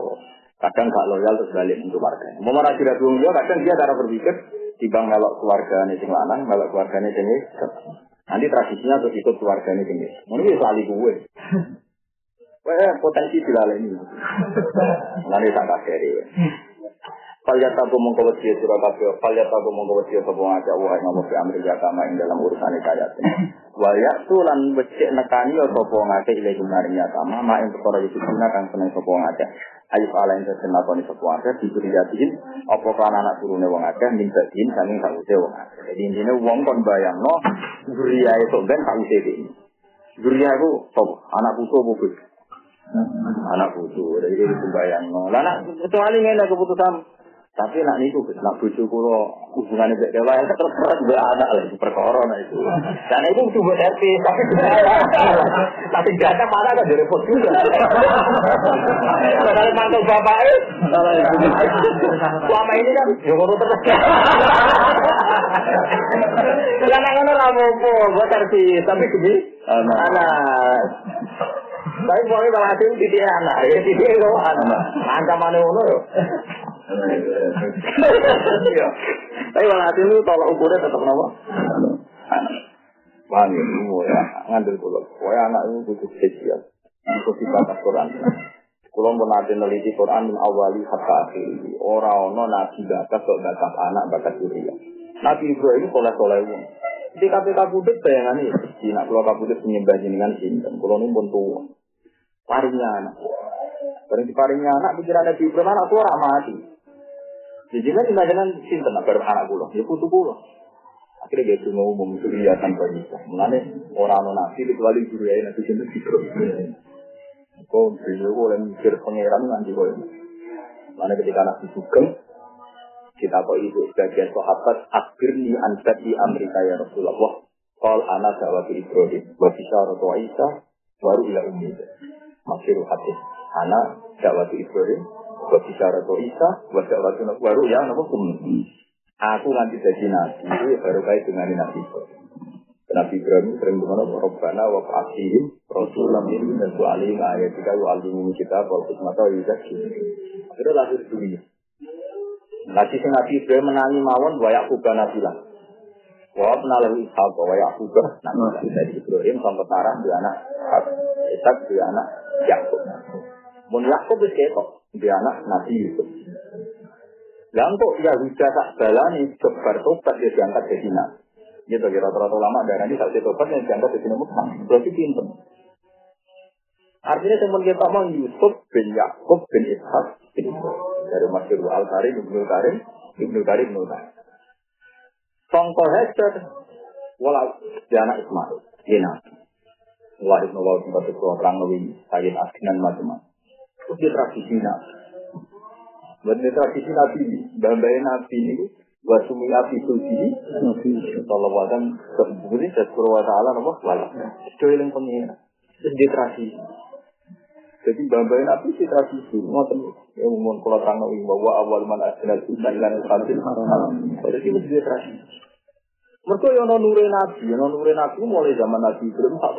Kadang gak loyal terus balik untuk warga. Mau marah dirasi wong iya kadang dia cara berpikir timbang melok keluargane sing lanang, melok keluargane sing Nanti tradisinya terus ikut keluargane sing Mungkin selalu gue. Wah, potensi dilaleni. Nanti tak kasih Falyat tabu mongko wedi sira kabeh, falyat tabu mongko wedi sapa ngajak wae nomor fi amri kama ing dalam urusan kayat. Wa ya'tu lan becik nekani sapa ngajak ile maring kama ma ing perkara iki guna kang seneng sapa ngajak. Ayo ala ing sesen lakoni sapa ngajak diberi yakin apa kan anak turune wong akeh min badin saking sawise wong akeh. Jadi intine wong kon bayangno zuriya itu ben sawise iki. Zuriya itu sapa? Anak putu apa anak putu dari itu bayang no lah kecuali ngene keputusan tapi nak niku nak bojo kula hubungane mbek dewa ya terus mbek anak lha perkara itu. Dan itu kudu buat RT tapi <laughs> tapi gak mana kan repot juga. Kalau mantu bapak eh selama ini kan ya ngono terus. Karena ngono ra apa buat RT tapi gede anak. Tapi pokoknya malah hasil titik anak, ya titik kok anak. Ancamannya ngono Iya. Tapi malah hati lu tolak ukurnya tetap nama. Paham ya, ya, ngambil kulo. Pokoknya anak itu butuh spesial. Itu sifat Quran. Kulo pun nanti neliti Quran min awali hatta akhiri. Orang-orang nabi bakat kok bakat anak bakat diri. Nabi Ibrahim soleh soleh wong. Di KPK Kudus bayangan ini, di nak pulau Kabudut menyembah jenengan sinten. Kulo ini pun tua. Paringnya anak. Paring di paringnya anak pikiran Nabi Ibrahim anak tua mati. Jadi kan imajinkan sinten agar anak kula, ya putu kula. Akhirnya dia cuma umum surya tanpa bisa. Mengenai orang nabi kecuali surya nabi sinten gitu. Kau beliau boleh mikir pangeran nanti boleh. Mana ketika nabi sugeng, kita kok itu sebagian sahabat ansat di Amerika ya Rasulullah. Kal anak jawab Ibrahim, wa Isa, baru ila ummi. Masih hadis. Anak jawab Ibrahim, Wa bicara to Isa, wa da'watu baru ya napa kum. Aku nanti jadi nabi, itu baru kait dengan nabi. Nabi Ibrahim sering berkata, Rabbana wa fa'asihim Rasulullah min dan su'alim ayat kita wa alimu kita wa hikmata wa yuzaki. Itu lahir dunia. Sing Nabi Ibrahim menangi mawon wa yakuba nabilah. Wa penalahu ishaq wa yakuba nabilah. Dari Ibrahim sampai tarah di anak Ishak di anak Yakub. Mun Yakub wis ketok dia anak Nabi Yusuf. Lah kok Yahuda tak balani sebar tobat dia diangkat jadi nabi. Ini bagi rata-rata ulama darah ini tak tobat yang diangkat jadi nabi. Berarti pinter. Artinya teman kita mau Yusuf bin Yakub bin Ishak bin dari Masyur Al Karim Ibnu Karim Ibnu Karim Ibnu Karim. Songko Hester walau dia anak Ismail dia nabi. Wah ibnu Wahab tempat itu orang lebih Sayyid Asnan macam-macam. Itu tradisi Nabi. Buat tradisi Nabi ini, bambai Nabi ini, buat sumi api suci, Nabi Sallallahu Alaihi Wasallam, kemudian saya suruh wa ta'ala, nama, wala. Itu yang pengen. Itu di tradisi. Jadi bambai nabi si tradisi, ngoten ya umum kalau tangga bahwa awal mana asal insan lan fasil Jadi itu tradisi. Mereka yang nure nabi, yang nure nabi mulai zaman nabi belum tak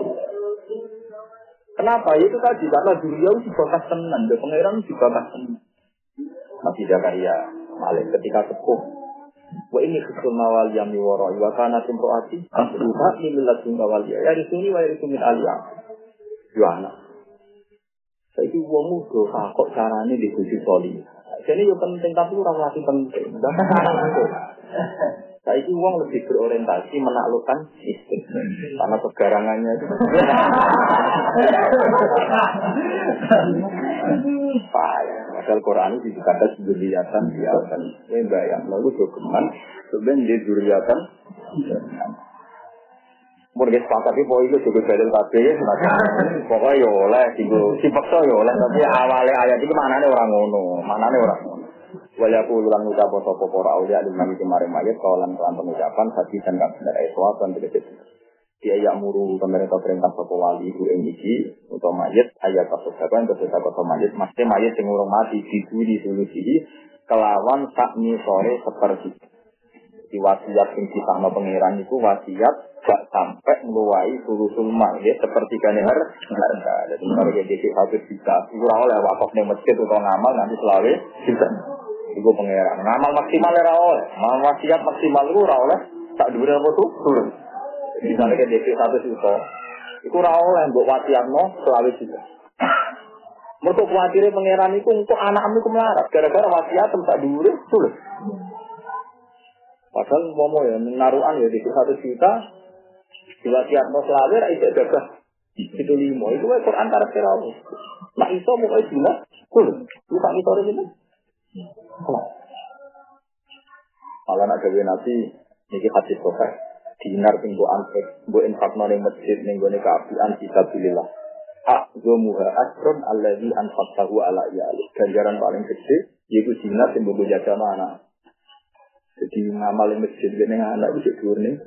Kenapa? Itu tadi karena beliau dibakas tenan, dan pangeran dibakas tenan. Nabi Zakaria, Malik ketika sepuh Wa ini khusul nawal yang miwara wa kana timroati asluha millat nawal ya ya disuni wa disuni aliyah. Yo anak. Saiki wong do kok carane dibuji soli. Jadi yo penting tapi ora lagi penting. <laughs> Saiki wong lebih berorientasi menaklukkan sistem karena kegarangannya itu. Padahal Quran itu dikata duriatan biasan. Ini bayang. Lalu dokumen sebenarnya di duriatan. Mungkin sepakat itu itu juga dalil kabeh ya Pokoknya ya oleh, si paksa ya oleh. Tapi awalnya ayat itu mana orang ngono, mana nih orang ngono. Walaupun ulang ucap sopo para aulia nabi kemarin mayat kawalan kelan pengucapan hati dan gak benar eswa dan tidak dia yang muru pemerintah perintah sopo wali ibu yang iki untuk mayat ayat kasus apa yang kasus apa mayat mesti mayat yang urung mati di di solusi kelawan tak sore seperti. Di wasiat yang kita no pangeran itu wasiat gak sampai meluai sulusul mayat seperti kan har harga jadi kalau jadi satu juta kurang oleh wakaf nih masjid atau ngamal nanti selalu. bisa Ibu pangeran ngamal maksimal ya oleh wasiat maksimal itu oleh tak dulu apa tuh turun Misalnya ke DP satu juta, itu rawol oleh buat wasiatno selalu juga. <coughs> Mereka khawatirnya pangeran itu untuk anak itu melarat. Gara-gara wasiat tempat dulu sulit. Padahal mau ya menaruhan ya di satu juta, di wasiatno selalu itu ada itu lima. Itu Quran antara kerawu. Nah itu mau itu lah, sulit. Lupa itu itu. Kalau nak gawe nabi, ini hadis sokeh dinar mbok antek mbok infakno ning masjid ning gone kaapian fisabilillah A'zamuha asron alladhi anfaqtahu ala iyalik. Ganjaran paling gede yaitu dinar sing mbok jaga mana. Jadi ngamal ning masjid gene anak itu dhuwur ning.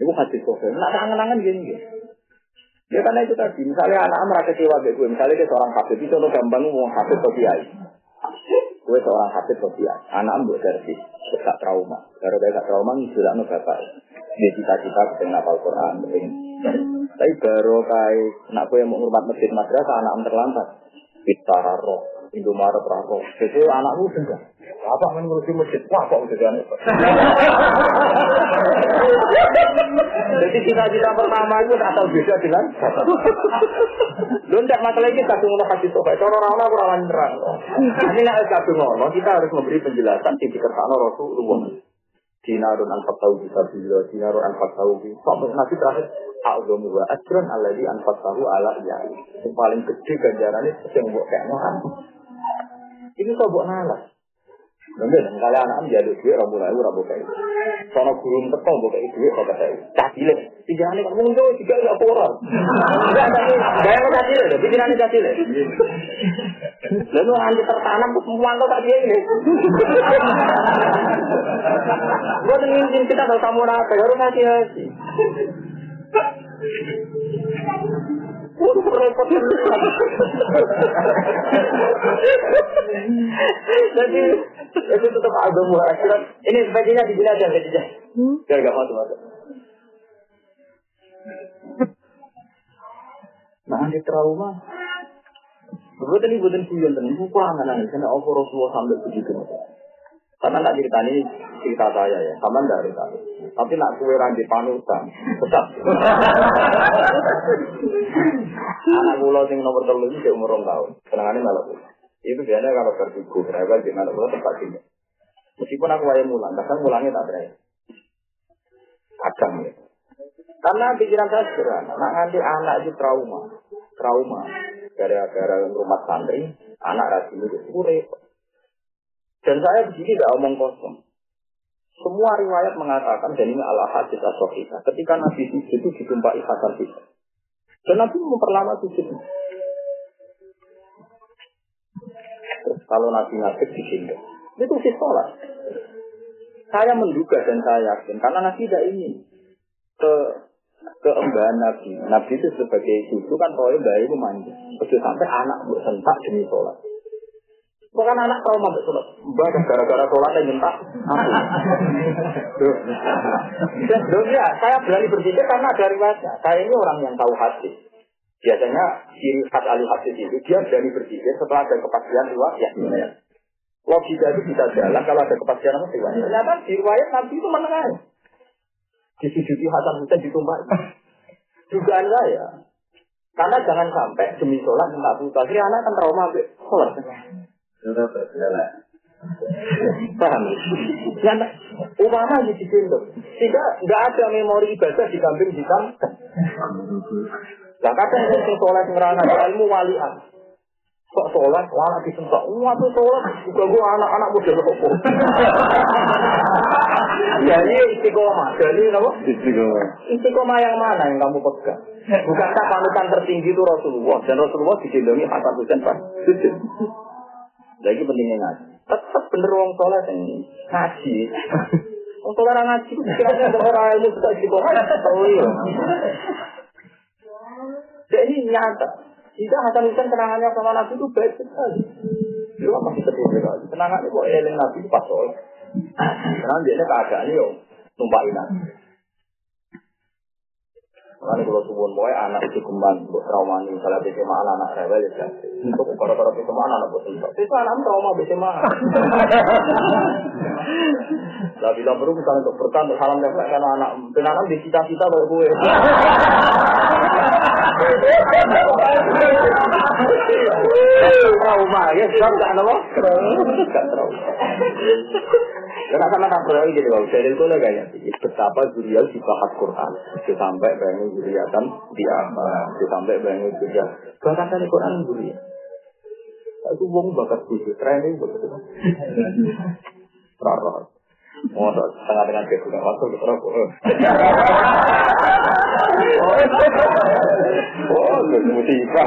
Iku hadis kok. Nak kangen-kangen gini gini. Ya karena itu tadi, misalnya anak merasa kecewa gue, misalnya dia seorang hafid, itu contoh gampang mau hafid atau kiai. Gue seorang atau kiai, anak buat servis gak trauma. Kalau dia gak trauma, sudah nu bapak. Dia cita-cita pengen ngapal Quran, pengen. Tapi baru kayak nak gue mau ngurmat masjid madrasah, anak terlantar. Bitara roh, Indomaret roh. Jadi anakmu sudah. Apa main ngurusin masjid? Wah, kok udah aneh. Jadi cita-cita pertama itu asal bisa bilang. Lu tidak masalah ini kadung ngono kasih sobat. Cara orang aku rawan terang. Ini nak kadung ngono, kita harus memberi penjelasan di kertasno Rasulullah. Dinarun anfak tahu bisa bila, dinarun anfak tahu bisa. Sampai nanti terakhir, A'udhu wa ajran alladhi anfak tahu ala ya. Yang paling gede ganjarannya yang buat kayak Ini kok buat nalas. Mungkin kalian anak jalur duit rabu lalu rabu kayu. Sono gurung teko buka itu duit kok kayu. Cacile. Hari kamu ngomong juga nggak koran. Gaya mau cacile, pikirannya cacile. Lalu nanti tertanam semua tak dia ini. Gua ingin kita tahu kamu apa, harus hati-hati. Jadi itu tetap agama akhirat. Ini sebagiannya di aja aja. Biar gak masuk masuk. Nah, di trauma. Betul ini bukan kuyon dan buku angan Karena Allah Rasulullah sampai begitu. Karena nak cerita ini cerita saya ya, sama dari tadi. Tapi nak kue rangi panutan, tetap. Anak pulau sing nomor telu ini umur rong tahun, kenangannya malah Itu biasanya kalau berbuku, berapa di mana pulau tempat ini. Meskipun aku wayang mulang, kadang mulangnya tak berani. Kadang ya. Karena pikiran saya sederhana, nak nganti anak itu trauma, trauma. Gara-gara rumah santri, anak rajin itu repot. Dan saya di sini tidak omong kosong. Semua riwayat mengatakan dan ini ala hadis asofika. Ketika Nabi sujud itu ditumpai hasan kita. Dan Nabi memperlama sujudnya. Kalau Nabi ngasih sini, itu sih sholat. Saya menduga dan saya yakin karena Nabi tidak ingin ke keembahan Nabi. Nabi itu sebagai cucu kan soalnya bayi itu. Terus sampai anak bersentak demi sholat. Bukan anak trauma mbak sholat. Mbak gara-gara sholat yang nyentak. Duh, ya, saya berani berpikir karena ada riwayatnya. Saya ini orang yang tahu hati. Biasanya ciri khas ahli hadis itu dia berani berpikir setelah ada kepastian riwayat. Ya. Logika itu bisa jalan kalau ada kepastian apa riwayat. Ternyata di riwayat Nabi itu menengah. Disujudi Hasan Hussein ditumpah. Dugaan saya. Karena jangan sampai demi sholat minta putus. Akhirnya anak kan trauma sholat. Paham? Ya, umama di gendong. Sehingga nggak ada memori ibadah di kambing hitam. Lah kadang yang sholat ngerana ilmu walian. Kok sholat, anak disentak. Wah tuh sholat, juga gue anak-anak muda kok. Jadi istiqomah. Jadi apa? Istiqomah. Istiqomah yang mana yang kamu pegang? Bukankah panutan tertinggi itu Rasulullah dan Rasulullah digendongi Hasan Husain Pak? Lagi pentingnya ngaji. Tetap bener wong soleh yang ngaji. <laughs> Wong soleh orang ngaji, pikirannya ada orang ilmu sudah istiqomah. Tahu ya. Jadi nyata. Jika Hasan Husain kenangannya sama Nabi itu baik sekali. Dia masih sedih sekali. Kenangannya kok eling Nabi pas soleh. Karena dia keadaan yo numpak Nabi. Makanya kalau subuh boy anak itu kembang untuk trauma nih. Misalnya bisa mana anak rewel ya. Untuk kalau-kalau mana anak betul. Itu anak trauma <laughs> mana. Lah bila perlu misalnya untuk bertahan untuk salam nempel karena anak penanan di cita-cita kayak gue. <laughs> Trauma ya, sebab gak apa? Gak trauma. Karena sama tak berani jadi dari itu lah kayak betapa Zuriel dibahas Quran, sampai banyak Zuriatan di apa, sampai banyak juga bahkan kan Quran Zuriel. Itu wong bakat bujuk, training begitu. Rara. Oh, tengah dengan dia sudah masuk ke rokok. Oh, itu musibah.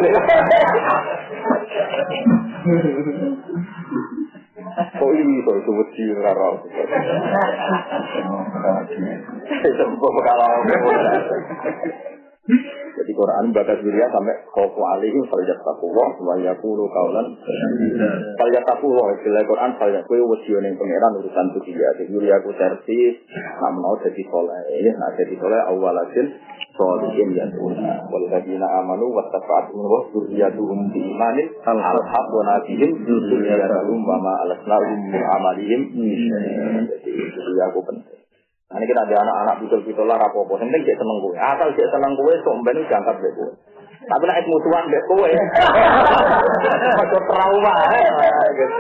Oh ini kok itu wedi ora ora. Itu kalau jadi Quran batas dunia sampai khofu alihim faljat takuwah wa yakulu kaulan faljat takuwah istilah Quran faljat kue wasiyo yang pangeran urusan tuh dia jadi Yulia aku servis nak mau jadi soleh. Ya jadi soleh awal asin solihin ya tuna wal ladina amanu wa tafa'atum wa zurriyatuhum bi imanin al-haq wa nabihim zurriyatuhum wa ma alasnahum amalihim. Jadi itu aku penting ini kita ada anak-anak betul-betul lah rapopo. Yang penting dia seneng gue. Asal dia seneng gue, so mbak ini diangkat deh gue. Tapi nak musuhan deh gue. Masuk trauma.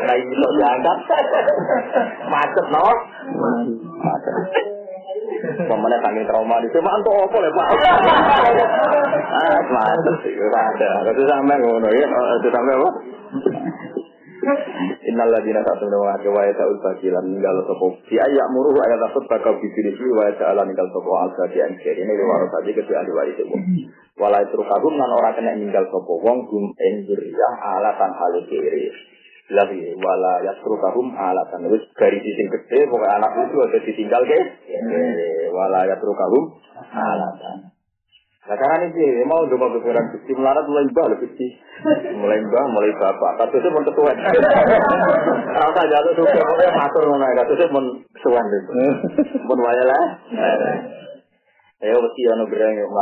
Nah ini so diangkat. Macet no. Macet. Pemenang saking trauma di sini, untuk apa ya pak? <laughs> Ah, macet sih, ada. Itu sampai ngono ya, itu sampai apa? Innal ladina ke wa ya ul bagilan ninggal sopo. Di ayak muruh ayat takut bakal bibir itu wa ya ala ninggal sopo al sadi anjir. Ini lewat tadi ke ahli waris itu. Walai terukagum nan orang kena ninggal sopo wong gum enjuriyah alatan hal kiri. Lagi wala ya terukagum alatan terus dari sisi gede pokoknya anak itu ada ditinggal ke. Wala ya terukagum alatan. Nah karena ini mau coba bergerak kecil melarat mulai mbah lebih kecil, mulai mbah mulai bapak. Kasusnya pun ketua. Rasa jatuh tuh pokoknya matur mana kasusnya pun suan itu, <laughs> pun waya lah. Ya mesti anu gereng itu <laughs>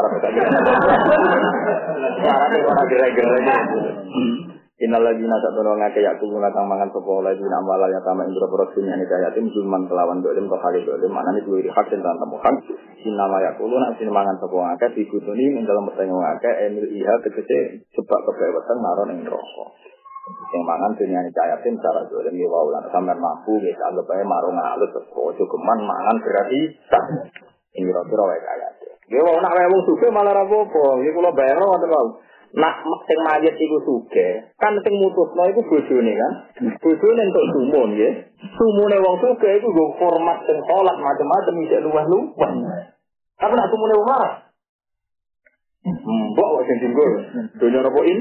orang gereng-gereng. Innal ladzina satuna ngake ya kulo kang mangan sapa lagi nama la ya tama indra produksinya ni kaya tim zulman kelawan dolim to kali dolim maknane duwe hak dan tantang hak sinama ya kulo nak sin mangan sapa ngake digutuni ing dalam pertanyaan ngake emil iha tegese sebab kebewetan naron ing neraka. Sing mangan dunia ni kaya tim cara dolim ya wau lan mampu wis anggap ae marung alus ojo mangan berarti ing kira-kira wae kaya. Ya wong nak wong suke malah ra apa-apa. Iki kula bayar wae. Nak sing mayit iku suge, kan sing mutusno iku bojone kan. Bojone entuk sumun ya. Sumune wong suge iku go format sing salat macam-macam iki luwah-luwah. Tapi nak sumune wong marah. Mbok wae sing tinggal. Dunya napa in?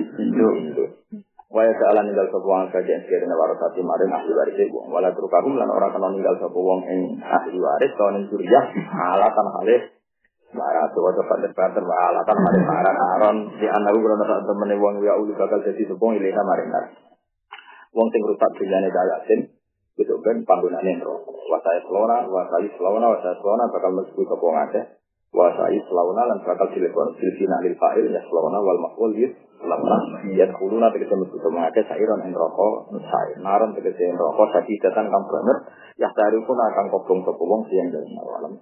Waya ta'ala ninggal sapa wong kajian sekiranya warasati maring ahli waris iku. Wala terukahum lan ora kena ninggal sapa wong ing ahli waris to ning surya alatan halih Marah tuh waktu pada banter alatan mari marah aron di anak gue karena tak temen wong ya ulu bakal jadi sepung ilina marinar. Wong sing rusak dunyane dayatin itu kan panggunane rokok. Wasai selona, wasai selona, wasai selona bakal ke wong akeh. Wasai selona lan bakal dilebon silsina lil fa'il ya selona wal maqul yus selona. Ya kuluna tegese ke wong akeh sairon en rokok, sai naron tegese en rokok sakit datang kang banget. Ya dari pun akan kobong ke wong siang dan malam.